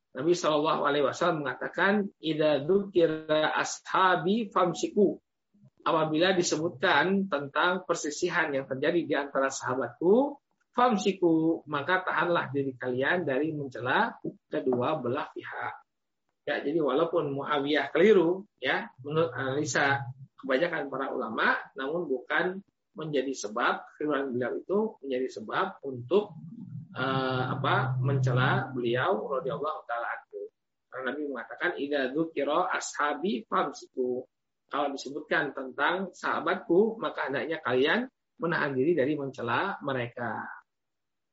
Nabi Shallallahu Wasallam mengatakan, "Ida dzukira ashabi famsiku." Apabila disebutkan tentang persisihan yang terjadi di antara sahabatku, famsiku, maka tahanlah diri kalian dari mencela kedua belah pihak. Ya, jadi walaupun Muawiyah keliru, ya, menurut analisa kebanyakan para ulama, namun bukan menjadi sebab kekeliruan beliau itu menjadi sebab untuk uh, apa mencela beliau radhiyallahu taala anhu. Karena Nabi mengatakan idza dzukira ashabi famsiku kalau disebutkan tentang sahabatku, maka hendaknya kalian menahan diri dari mencela mereka.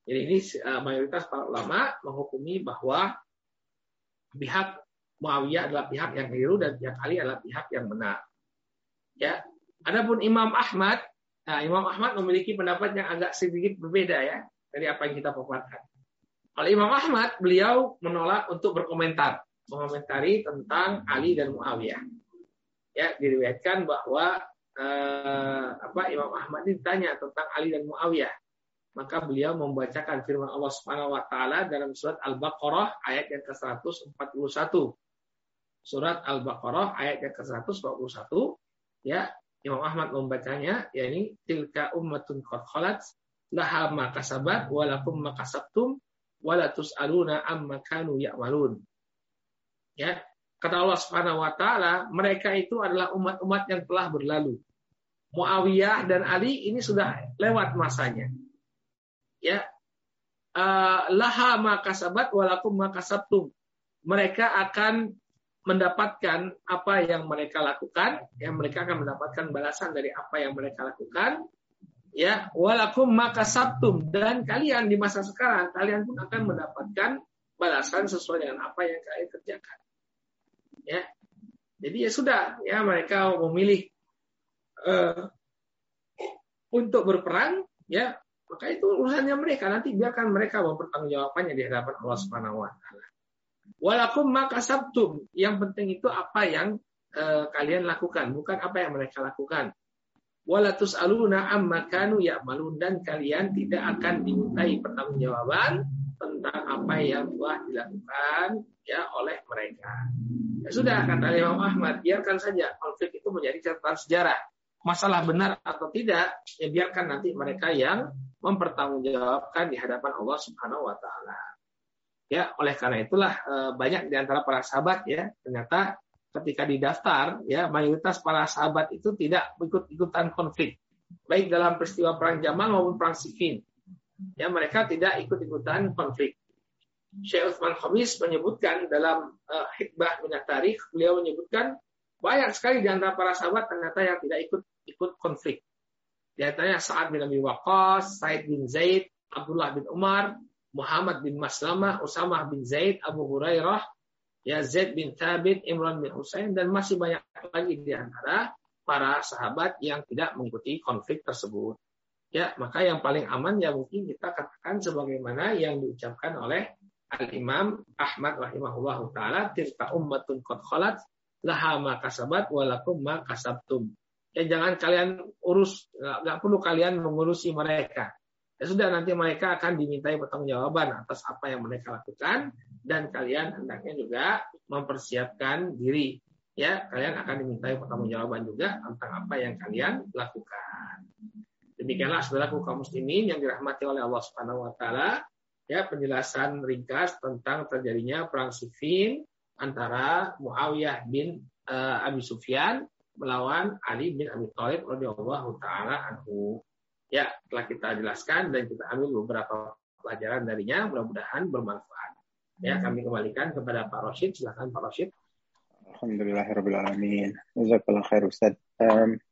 Jadi ini uh, mayoritas para ulama menghukumi bahwa pihak Muawiyah adalah pihak yang keliru dan pihak Ali adalah pihak yang benar. Ya. Adapun Imam Ahmad, nah Imam Ahmad memiliki pendapat yang agak sedikit berbeda ya dari apa yang kita paparkan. Kalau Imam Ahmad, beliau menolak untuk berkomentar, mengomentari tentang Ali dan Muawiyah ya diriwayatkan bahwa eh, apa Imam Ahmad ini ditanya tentang Ali dan Muawiyah maka beliau membacakan firman Allah Subhanahu wa taala dalam surat Al-Baqarah ayat yang ke-141. Surat Al-Baqarah ayat yang ke-141 ya Imam Ahmad membacanya yakni tilka ummatun qad khalat laha ma kasabat wa lakum ma kasabtum wa la tusaluna amma kanu ya'malun. Ya, Kata Allah Subhanahu wa taala, mereka itu adalah umat-umat yang telah berlalu. Muawiyah dan Ali ini sudah lewat masanya. Ya. Uh, laha makasabat walakum makasabtum. Mereka akan mendapatkan apa yang mereka lakukan, yang mereka akan mendapatkan balasan dari apa yang mereka lakukan. Ya, walakum makasabtum dan kalian di masa sekarang kalian pun akan mendapatkan balasan sesuai dengan apa yang kalian kerjakan ya. Jadi ya sudah ya mereka memilih uh, untuk berperang ya. Maka itu urusannya mereka. Nanti biarkan mereka mempertanggungjawabannya di hadapan Allah Subhanahu wa taala. Walakum maka sabtum yang penting itu apa yang uh, kalian lakukan bukan apa yang mereka lakukan. Walatus aluna amma kanu ya'malun. Dan kalian tidak akan dimintai pertanggungjawaban tentang apa yang telah dilakukan ya oleh mereka. Ya sudah kata Imam Ahmad, biarkan saja konflik itu menjadi catatan sejarah. Masalah benar atau tidak, ya biarkan nanti mereka yang mempertanggungjawabkan di hadapan Allah Subhanahu wa taala. Ya, oleh karena itulah eh, banyak di antara para sahabat ya ternyata ketika didaftar ya mayoritas para sahabat itu tidak ikut-ikutan konflik baik dalam peristiwa perang Jamal maupun perang Siffin. Ya, mereka tidak ikut-ikutan konflik. Syekh Utsman Khamis menyebutkan dalam uh, hikbah minat tarikh, beliau menyebutkan banyak sekali di antara para sahabat ternyata yang tidak ikut ikut konflik. Di antaranya Sa'ad bin Abi Waqqas, Said bin Zaid, Abdullah bin Umar, Muhammad bin Maslamah, Usamah bin Zaid, Abu Hurairah, ya Zaid bin Thabit, Imran bin Husain dan masih banyak lagi di antara para sahabat yang tidak mengikuti konflik tersebut. Ya, maka yang paling aman ya mungkin kita katakan sebagaimana yang diucapkan oleh Al-Imam Ahmad rahimahullah taala, "Tilka ummatun qad khalat laha ma kasabat walakum ma kasabtum." Ya jangan kalian urus, nggak perlu kalian mengurusi mereka. Ya sudah nanti mereka akan dimintai pertanggungjawaban atas apa yang mereka lakukan dan kalian hendaknya juga mempersiapkan diri. Ya, kalian akan dimintai pertanggungjawaban juga tentang apa yang kalian lakukan. Demikianlah saudaraku kaum muslimin yang dirahmati oleh Allah Subhanahu wa taala, ya penjelasan ringkas tentang terjadinya perang Siffin antara Muawiyah bin uh, Abi Sufyan melawan Ali bin Abi Thalib radhiyallahu taala anhu. Ya, telah kita jelaskan dan kita ambil beberapa pelajaran darinya, mudah-mudahan bermanfaat. Ya, kami kembalikan kepada Pak Roshid. Silakan Pak Roshid. Alhamdulillahirrahmanirrahim. Jazakallah khair Ustaz. Um,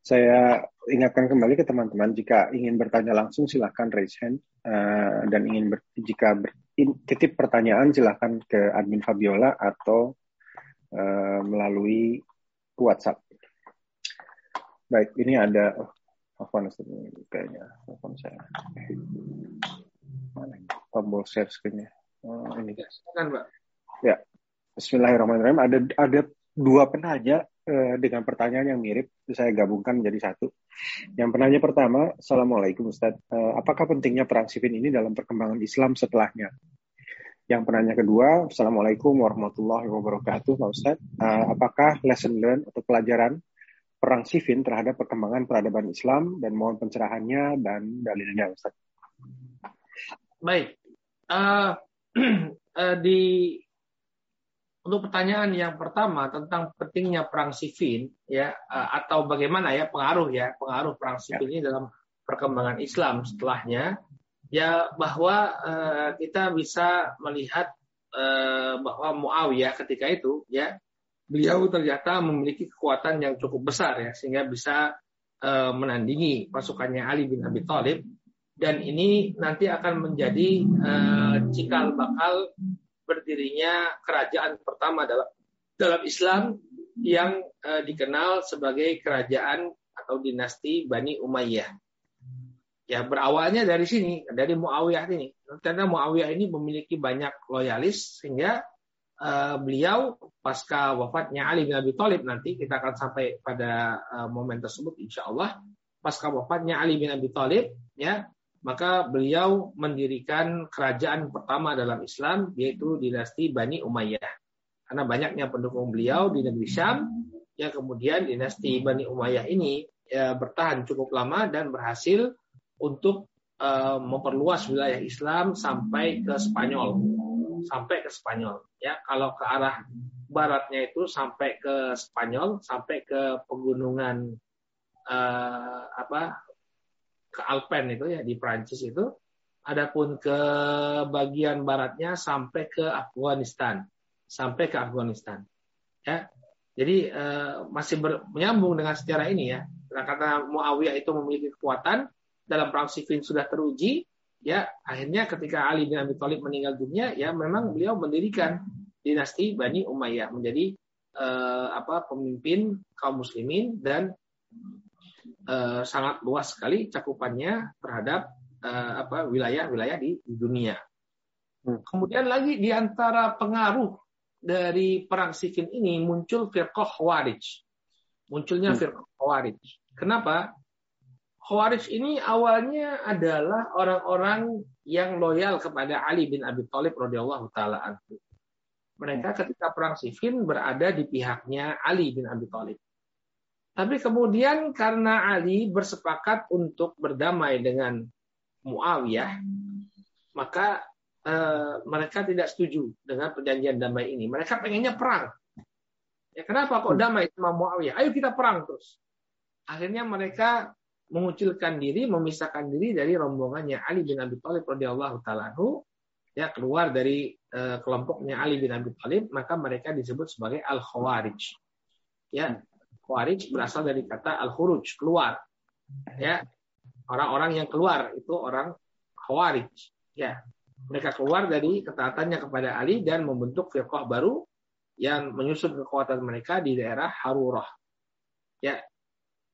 saya ingatkan kembali ke teman-teman jika ingin bertanya langsung silahkan raise hand uh, dan ingin ber, jika ber, in, titip pertanyaan silahkan ke admin Fabiola atau uh, melalui WhatsApp. Baik, ini ada Afwan ini kayaknya telepon saya. Mana tombol share screen-nya? Oh, ini. Mbak. Ya. Bismillahirrahmanirrahim. Ada ada dua penanya eh, dengan pertanyaan yang mirip. Saya gabungkan menjadi satu. Yang penanya pertama, Assalamualaikum Ustaz. Eh, apakah pentingnya perang sifin ini dalam perkembangan Islam setelahnya? Yang penanya kedua, Assalamualaikum warahmatullahi wabarakatuh, Pak Ustaz. Uh, apakah lesson learned atau pelajaran perang Siffin terhadap perkembangan peradaban Islam dan mohon pencerahannya dan dalilnya Ustaz. Baik. Uh, uh, [clears throat] di untuk pertanyaan yang pertama tentang pentingnya perang Siffin ya uh, atau bagaimana ya pengaruh ya pengaruh perang Siffin ini dalam perkembangan Islam setelahnya ya bahwa uh, kita bisa melihat uh, bahwa Muawiyah ketika itu ya beliau ternyata memiliki kekuatan yang cukup besar ya sehingga bisa uh, menandingi pasukannya Ali bin Abi Thalib. Dan ini nanti akan menjadi uh, cikal bakal berdirinya kerajaan pertama dalam dalam Islam yang uh, dikenal sebagai kerajaan atau dinasti Bani Umayyah. Ya berawalnya dari sini, dari Muawiyah ini. Karena Muawiyah ini memiliki banyak loyalis sehingga uh, beliau pasca wafatnya Ali bin Abi Thalib nanti kita akan sampai pada uh, momen tersebut insya Allah pasca wafatnya Ali bin Abi Thalib ya maka beliau mendirikan kerajaan pertama dalam Islam yaitu dinasti Bani Umayyah karena banyaknya pendukung beliau di negeri Syam yang kemudian dinasti Bani Umayyah ini ya, bertahan cukup lama dan berhasil untuk uh, memperluas wilayah Islam sampai ke Spanyol sampai ke Spanyol. Ya, kalau ke arah baratnya itu sampai ke Spanyol, sampai ke pegunungan uh, apa ke Alpen itu ya di Prancis itu. Adapun ke bagian baratnya sampai ke Afghanistan, sampai ke Afghanistan. Ya, jadi uh, masih ber, menyambung dengan sejarah ini ya. Karena Muawiyah itu memiliki kekuatan dalam perang Siffin sudah teruji, ya akhirnya ketika Ali bin Abi Thalib meninggal dunia ya memang beliau mendirikan dinasti Bani Umayyah menjadi eh, apa pemimpin kaum muslimin dan eh, sangat luas sekali cakupannya terhadap eh, apa wilayah-wilayah di, di dunia. Hmm. Kemudian lagi di antara pengaruh dari perang Siffin ini muncul firqah Khawarij. Munculnya hmm. firqah Khawarij. Kenapa? Khawarij ini awalnya adalah orang-orang yang loyal kepada Ali bin Abi Thalib radhiyallahu taala anhu. Mereka ketika perang Siffin berada di pihaknya Ali bin Abi Thalib. Tapi kemudian karena Ali bersepakat untuk berdamai dengan Muawiyah, maka uh, mereka tidak setuju dengan perjanjian damai ini. Mereka pengennya perang. Ya kenapa kok damai sama Muawiyah? Ayo kita perang terus. Akhirnya mereka mengucilkan diri, memisahkan diri dari rombongannya Ali bin Abi Thalib radhiyallahu taala ya keluar dari uh, kelompoknya Ali bin Abi Thalib, maka mereka disebut sebagai al-khawarij. Ya, khawarij berasal dari kata al-khuruj, keluar. Ya, orang-orang yang keluar itu orang khawarij. Ya, mereka keluar dari ketaatannya kepada Ali dan membentuk firqah baru yang menyusun kekuatan mereka di daerah Harurah. Ya,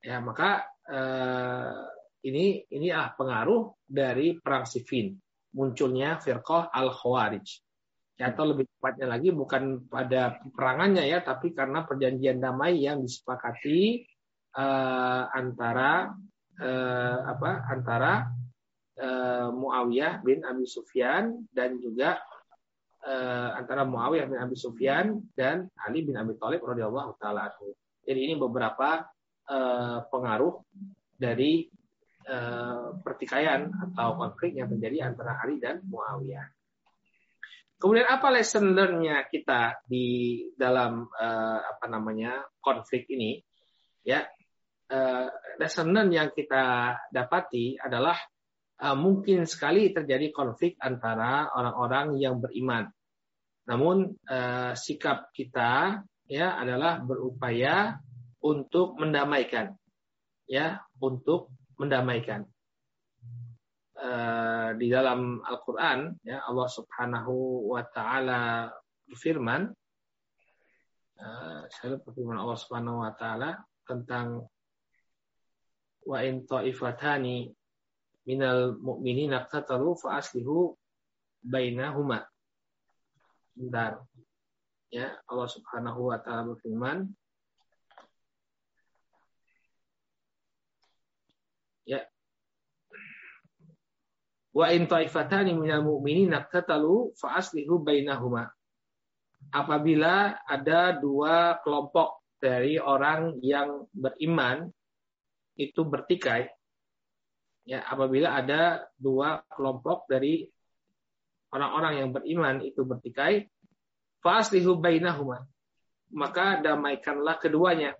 ya maka eh, ini ini ah pengaruh dari perang Siffin munculnya firqah al khawarij ya, atau lebih tepatnya lagi bukan pada perangannya ya tapi karena perjanjian damai yang disepakati eh, antara eh, apa antara eh, Muawiyah bin Abi Sufyan dan juga eh, antara Muawiyah bin Abi Sufyan dan Ali bin Abi Thalib radhiyallahu taala Jadi ini beberapa uh, pengaruh dari uh, pertikaian atau konflik yang terjadi antara Ali dan Muawiyah. Kemudian apa lesson learn-nya kita di dalam uh, apa namanya konflik ini? Ya, uh, lesson learn yang kita dapati adalah uh, mungkin sekali terjadi konflik antara orang-orang yang beriman. Namun uh, sikap kita ya adalah berupaya untuk mendamaikan ya untuk mendamaikan uh, di dalam Al-Qur'an ya Allah Subhanahu wa taala berfirman uh, saya lupa firman Allah Subhanahu wa taala tentang wa in ta'ifatani minal mu'minina qatalu fa aslihu bainahuma. Bentar. Ya, Allah Subhanahu wa taala berfirman, Ya. Wa in taifatani minal mu'minina qatalu fa aslihu bainahuma. Apabila ada dua kelompok dari orang yang beriman itu bertikai, ya apabila ada dua kelompok dari orang-orang yang beriman itu bertikai, faslihu bainahuma. Maka damaikanlah keduanya.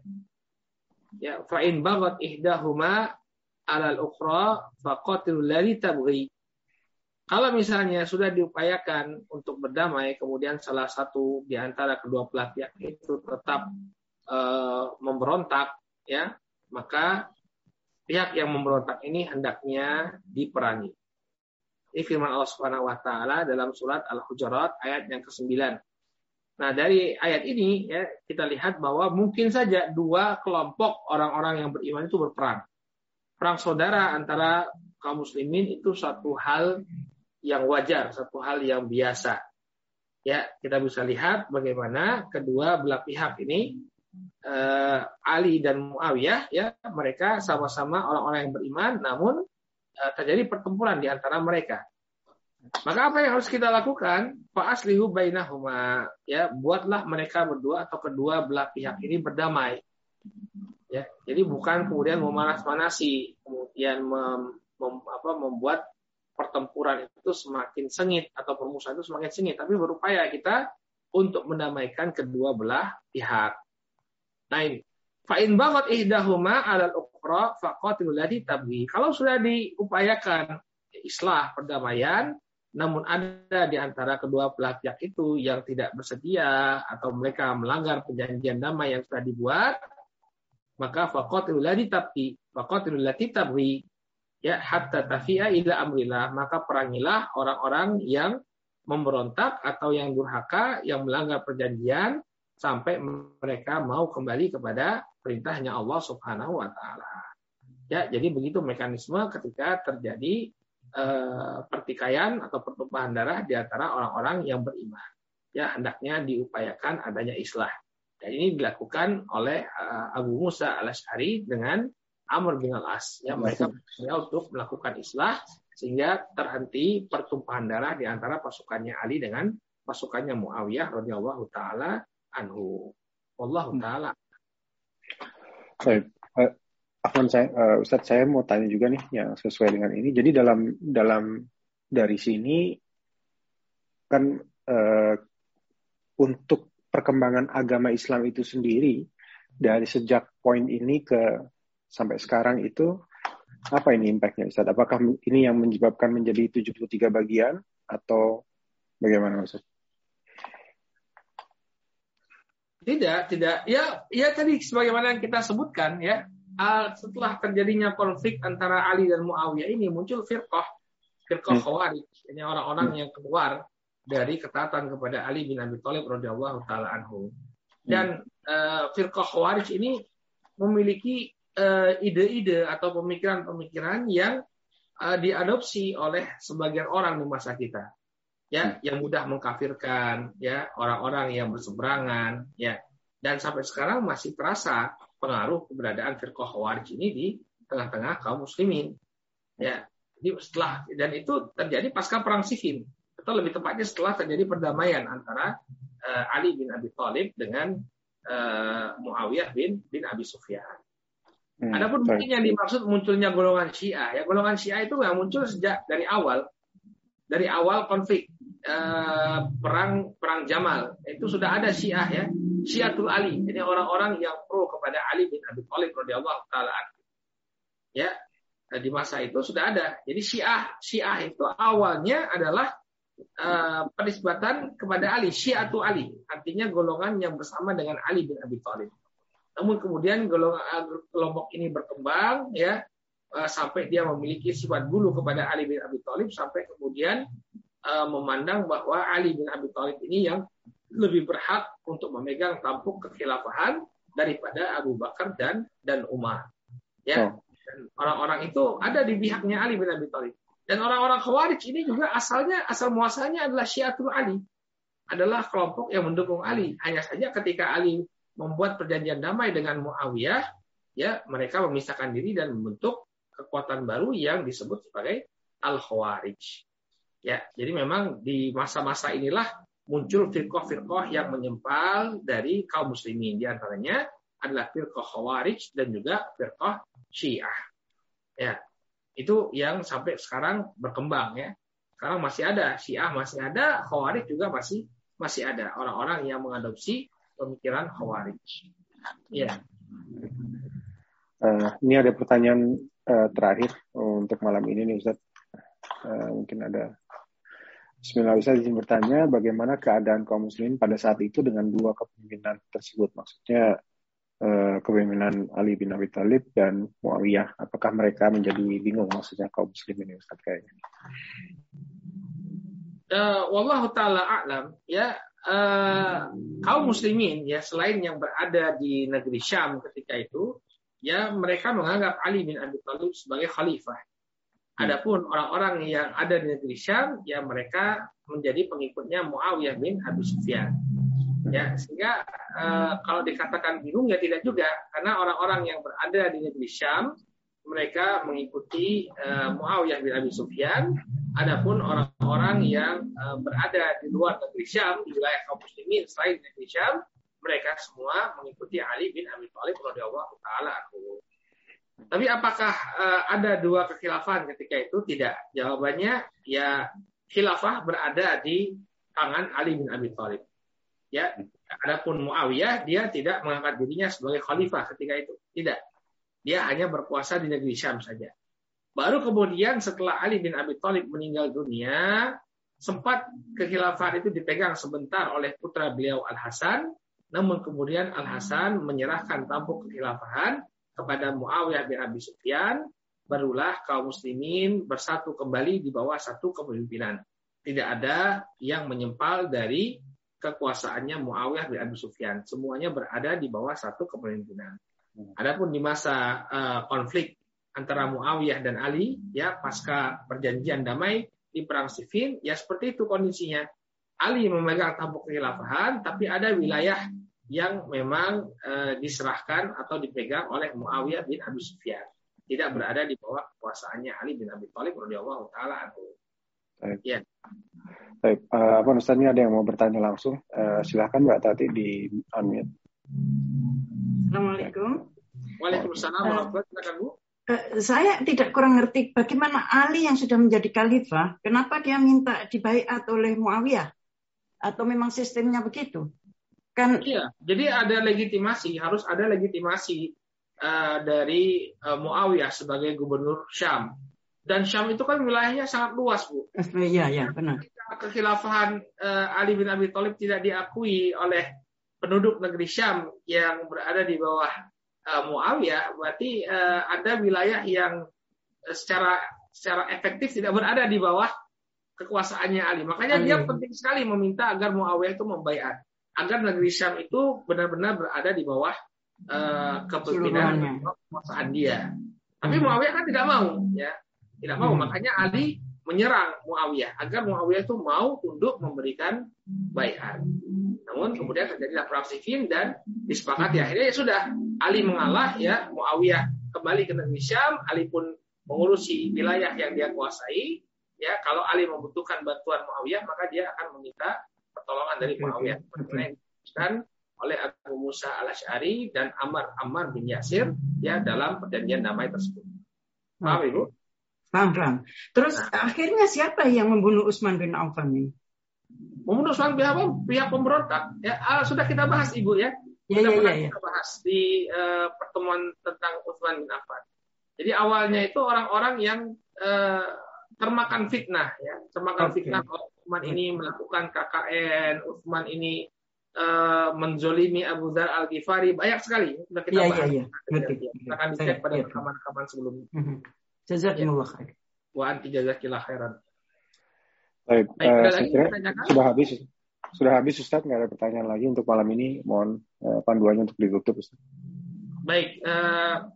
Ya, fa in bagat ihdahuma alal ukhra faqatilul ladzi tabghi. Kalau misalnya sudah diupayakan untuk berdamai, kemudian salah satu di antara kedua belah pihak itu tetap e, memberontak, ya, maka pihak yang memberontak ini hendaknya diperangi. Ini firman Allah Subhanahu wa taala dalam surat Al-Hujurat ayat yang ke-9. Nah, dari ayat ini ya kita lihat bahwa mungkin saja dua kelompok orang-orang yang beriman itu berperang perang saudara antara kaum muslimin itu satu hal yang wajar, satu hal yang biasa. Ya, kita bisa lihat bagaimana kedua belah pihak ini eh, Ali dan Muawiyah ya, mereka sama-sama orang-orang yang beriman namun eh, terjadi pertempuran di antara mereka. Maka apa yang harus kita lakukan? Fa aslihu bainahuma. Ya, buatlah mereka berdua atau kedua belah pihak ini berdamai. Ya, jadi bukan kemudian memanas-manasi, kemudian mem, mem, apa, membuat pertempuran itu semakin sengit atau permusuhan itu semakin sengit, tapi berupaya kita untuk mendamaikan kedua belah pihak. Nah ini, fa'in banget ihdahuma alal ukhra faqatilul ladzi tabghi. Kalau sudah diupayakan islah perdamaian, namun ada di antara kedua belah pihak itu yang tidak bersedia atau mereka melanggar perjanjian damai yang sudah dibuat, maka tabqi faqatilul lati tabghi ya hatta tafi'a ila amrillah maka perangilah orang-orang yang memberontak atau yang durhaka yang melanggar perjanjian sampai mereka mau kembali kepada perintahnya Allah Subhanahu wa taala. Ya, jadi begitu mekanisme ketika terjadi eh, pertikaian atau pertumpahan darah di antara orang-orang yang beriman. Ya, hendaknya diupayakan adanya islah. Dan ini dilakukan oleh uh, Abu Musa al Ashari dengan Amr bin al-As. Ya, mereka untuk melakukan islah sehingga terhenti pertumpahan darah di antara pasukannya Ali dengan pasukannya Muawiyah radhiyallahu taala anhu. Wallahu hmm. taala. Baik. Uh, Afwan saya uh, Ustaz saya mau tanya juga nih yang sesuai dengan ini. Jadi dalam dalam dari sini kan uh, untuk perkembangan agama Islam itu sendiri dari sejak poin ini ke sampai sekarang itu apa ini impactnya Ustaz? Apakah ini yang menyebabkan menjadi 73 bagian atau bagaimana Ustaz? Tidak, tidak. Ya, ya tadi sebagaimana yang kita sebutkan ya, setelah terjadinya konflik antara Ali dan Muawiyah ini muncul firqah, firqah hmm. Khawarij. Ini orang-orang yang keluar dari ketaatan kepada Ali bin Abi Thalib radhiyallahu taala anhu. Dan hmm. uh, firqah Khawarij ini memiliki ide-ide atau pemikiran-pemikiran yang uh, diadopsi oleh sebagian orang di masa kita. Ya, hmm. yang mudah mengkafirkan, ya, orang-orang yang berseberangan, ya. Dan sampai sekarang masih terasa pengaruh keberadaan firqah Khawarij ini di tengah-tengah kaum muslimin. Ya. Jadi setelah dan itu terjadi pasca perang Siffin atau lebih tepatnya setelah terjadi perdamaian antara uh, Ali bin Abi Thalib dengan uh, Muawiyah bin bin Abi Sufyan. Hmm, Adapun mungkin yang dimaksud munculnya golongan Syiah, ya golongan Syiah itu nggak muncul sejak dari awal, dari awal konflik uh, perang perang Jamal itu sudah ada Syiah ya, Syiatul Ali, jadi orang-orang yang pro kepada Ali bin Abi Thalib radhiyallahu taala Ya, di masa itu sudah ada. Jadi Syiah Syiah itu awalnya adalah uh, penisbatan kepada Ali, Syiatu Ali, artinya golongan yang bersama dengan Ali bin Abi Thalib. Namun kemudian golongan eh, kelompok ini berkembang ya uh, sampai dia memiliki sifat bulu kepada Ali bin Abi Thalib sampai kemudian uh, memandang bahwa Ali bin Abi Thalib ini yang lebih berhak untuk memegang tampuk kekhilafahan daripada Abu Bakar dan dan Umar. Ya. Oh. orang-orang itu ada di pihaknya Ali bin Abi Thalib. Dan orang-orang Khawarij ini juga asalnya asal muasalnya adalah Syiatul Ali. Adalah kelompok yang mendukung Ali. Hanya saja ketika Ali membuat perjanjian damai dengan Muawiyah, ya mereka memisahkan diri dan membentuk kekuatan baru yang disebut sebagai Al-Khawarij. Ya, jadi memang di masa-masa inilah muncul firqah-firqah yang menyempal dari kaum muslimin. Di antaranya adalah firqah Khawarij dan juga firqah Syiah. Ya, itu yang sampai sekarang berkembang ya. Sekarang masih ada Syiah masih ada, Khawarij juga masih masih ada orang-orang yang mengadopsi pemikiran Khawarij. Ya. Uh, ini ada pertanyaan uh, terakhir untuk malam ini nih Ustaz. Uh, mungkin ada Bismillah Ustaz izin bertanya bagaimana keadaan kaum muslimin pada saat itu dengan dua kepemimpinan tersebut. Maksudnya Eh, kepemimpinan Ali bin Abi Thalib dan Muawiyah. Apakah mereka menjadi bingung maksudnya kaum muslim ini Ustaz kayaknya? Uh, wallahu taala a'lam ya uh, kaum muslimin ya selain yang berada di negeri Syam ketika itu ya mereka menganggap Ali bin Abi Thalib sebagai khalifah. Hmm. Adapun orang-orang yang ada di negeri Syam ya mereka menjadi pengikutnya Muawiyah bin Abi Sufyan ya sehingga uh, kalau dikatakan bingung ya tidak juga karena orang-orang yang berada di negeri Syam mereka mengikuti uh, Muawiyah bin Abi Sufyan adapun orang-orang yang uh, berada di luar negeri Syam di wilayah kaum muslimin selain negeri Syam mereka semua mengikuti Ali bin Abi Thalib radhiyallahu taala tapi apakah uh, ada dua kekhilafan ketika itu tidak jawabannya ya khilafah berada di tangan Ali bin Abi Thalib Ya, adapun Muawiyah dia tidak mengangkat dirinya sebagai khalifah ketika itu. Tidak. Dia hanya berkuasa di negeri Syam saja. Baru kemudian setelah Ali bin Abi Thalib meninggal dunia, sempat kekhilafahan itu dipegang sebentar oleh putra beliau Al Hasan, namun kemudian Al Hasan menyerahkan tampuk kekhilafahan kepada Muawiyah bin Abi Sufyan, barulah kaum muslimin bersatu kembali di bawah satu kepemimpinan. Tidak ada yang menyempal dari kekuasaannya Muawiyah bin Abi Sufyan. Semuanya berada di bawah satu kepemimpinan. Adapun di masa uh, konflik antara Muawiyah dan Ali, ya pasca perjanjian damai di perang Siffin, ya seperti itu kondisinya. Ali memegang tampuk kekhilafahan, tapi ada wilayah yang memang uh, diserahkan atau dipegang oleh Muawiyah bin Abi Sufyan. Tidak berada di bawah kekuasaannya Ali bin Abi Thalib radhiyallahu taala anhu. Ya. Baik, uh, apa Ustaz ini ada yang mau bertanya langsung? Uh, silakan Mbak Tati di unmute. Assalamualaikum. Waalaikumsalam warahmatullahi Bu. Uh, saya tidak kurang ngerti bagaimana Ali yang sudah menjadi khalifah, kenapa dia minta dibaiat oleh Muawiyah? atau memang sistemnya begitu? Kan Iya, jadi ada legitimasi, harus ada legitimasi uh, dari uh, Muawiyah sebagai gubernur Syam. Dan Syam itu kan wilayahnya sangat luas, Bu. Iya, iya, benar. Kekhilafahan uh, Ali bin Abi Thalib tidak diakui oleh penduduk negeri Syam yang berada di bawah Muawiyah, berarti uh, ada wilayah yang secara secara efektif tidak berada di bawah kekuasaannya Ali. Makanya dia penting sekali meminta agar Muawiyah itu membaiat agar negeri Syam itu benar-benar berada di bawah uh, kepemimpinan kekuasaan dia. Tapi hmm. Muawiyah kan tidak mau, ya, tidak mau. Hmm. Makanya Ali menyerang Muawiyah agar Muawiyah itu mau tunduk memberikan bayar. Namun kemudian terjadilah perang Siffin dan disepakati akhirnya ya sudah Ali mengalah ya Muawiyah kembali ke negeri Syam, Ali pun mengurusi wilayah yang dia kuasai. Ya, kalau Ali membutuhkan bantuan Muawiyah maka dia akan meminta pertolongan dari Muawiyah. Dan oleh Abu Musa al Ashari dan Ammar Ammar bin Yasir ya dalam perjanjian damai tersebut. Paham Ibu? Paham, paham. Terus nah. akhirnya siapa yang membunuh Utsman bin Affan ini? Bin Affan pihak pemberontak. Ya, ah, sudah kita bahas Ibu ya. Ya, ya, ya, ya. kita bahas di uh, pertemuan tentang Utsman bin Affan. Jadi awalnya itu orang-orang yang uh, termakan fitnah ya, termakan okay. fitnah Utsman ini melakukan KKN, Utsman ini uh, menzolimi Abu Dhar Al Ghifari banyak sekali sudah kita ya, bahas. Ya, ya. Kita akan dicek pada rekaman-rekaman sebelumnya. Mhm. Jazakumullah khair. Wa anti jazakillah khairan. Baik, Baik uh, saya kira sudah habis. Sudah habis Ustaz, nggak ada pertanyaan lagi untuk malam ini. Mohon uh, panduannya untuk ditutup Ustaz. Baik, [clears throat] uh,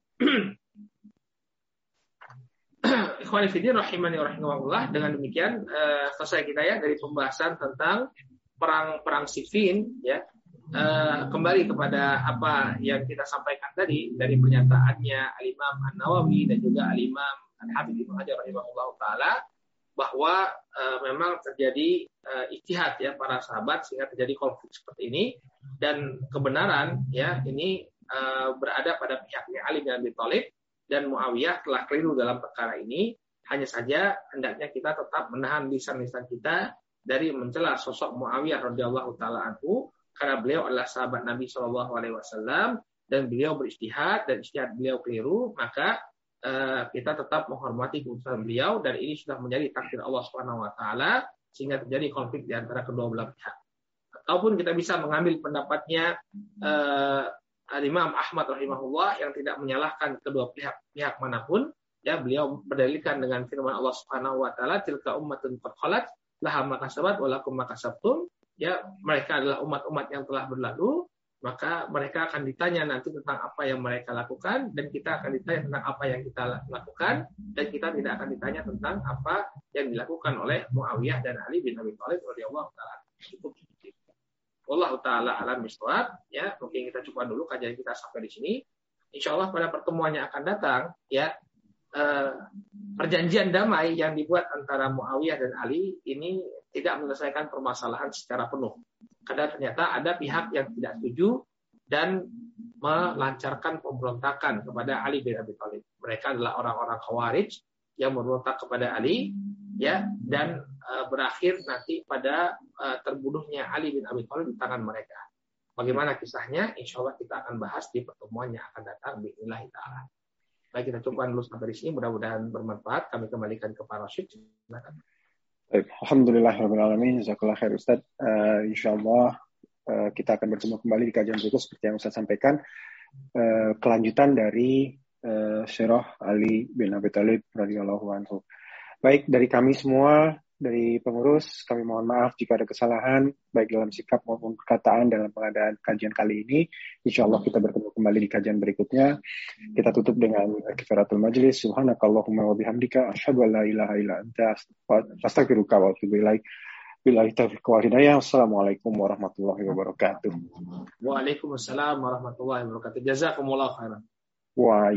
Ikhwanifidin rahimani rahimahullah dengan demikian uh, selesai kita ya dari pembahasan tentang perang perang Siffin ya uh, kembali kepada apa yang kita sampaikan tadi dari pernyataannya Al Imam An Nawawi dan juga Al Imam Al Habib Ibnu Hajar rahimahullah taala bahwa uh, memang terjadi uh, ijtihad ya para sahabat sehingga terjadi konflik seperti ini dan kebenaran ya ini uh, berada pada pihaknya Ali bin Abi Thalib dan Muawiyah telah keliru dalam perkara ini. Hanya saja hendaknya kita tetap menahan lisan-lisan kita dari mencela sosok Muawiyah radhiyallahu taala anhu karena beliau adalah sahabat Nabi Shallallahu alaihi wasallam dan beliau beristihad dan istihad beliau keliru, maka kita tetap menghormati keputusan beliau dan ini sudah menjadi takdir Allah Subhanahu wa taala sehingga terjadi konflik di antara kedua belah pihak. Ataupun kita bisa mengambil pendapatnya uh, Imam Ahmad rahimahullah yang tidak menyalahkan kedua pihak pihak mana pun ya beliau berdalilkan dengan firman Allah Subhanahu wa taala tilka ummatun qad khalat laha makasabat walakum makasabtum ya mereka adalah umat-umat yang telah berlalu maka mereka akan ditanya nanti tentang apa yang mereka lakukan dan kita akan ditanya tentang apa yang kita lakukan dan kita tidak akan ditanya tentang apa yang dilakukan oleh Muawiyah dan Ali bin Abi Thalib radhiyallahu taala. Cukup. Allah taala alam miswab ya mungkin kita coba dulu kajian kita sampai di sini. Insya Allah pada pertemuan yang akan datang ya eh, perjanjian damai yang dibuat antara Muawiyah dan Ali ini tidak menyelesaikan permasalahan secara penuh karena ternyata ada pihak yang tidak setuju dan melancarkan pemberontakan kepada Ali bin Abi Thalib. Mereka adalah orang-orang Khawarij yang memberontak kepada Ali ya dan uh, berakhir nanti pada uh, terbunuhnya Ali bin Abi Thalib di tangan mereka. Bagaimana kisahnya? Insya Allah kita akan bahas di pertemuan yang akan datang. Bismillah ta'ala. Baik, kita cukupkan dulu sampai di sini. Mudah-mudahan bermanfaat. Kami kembalikan ke Pak Rashid. Silakan. Alhamdulillah, Alamin. Jazakallah khair Ustaz. Uh, insya Allah uh, kita akan bertemu kembali di kajian berikut seperti yang Ustaz sampaikan. Uh, kelanjutan dari uh, Syirah Ali bin Abi Thalib radhiyallahu anhu. Baik dari kami semua, dari pengurus, kami mohon maaf jika ada kesalahan, baik dalam sikap maupun perkataan dalam pengadaan kajian kali ini. Insya Allah kita bertemu kembali di kajian berikutnya. Kita tutup dengan kifaratul majlis. Subhanakallahumma wa bihamdika. Asyhadu an la ilaha illa anta. Astaghfiruka wa atubu ilaik. Billahi taufiq wal hidayah. Assalamualaikum warahmatullahi wabarakatuh. Waalaikumsalam warahmatullahi wabarakatuh. Jazakumullah khairan. Wa.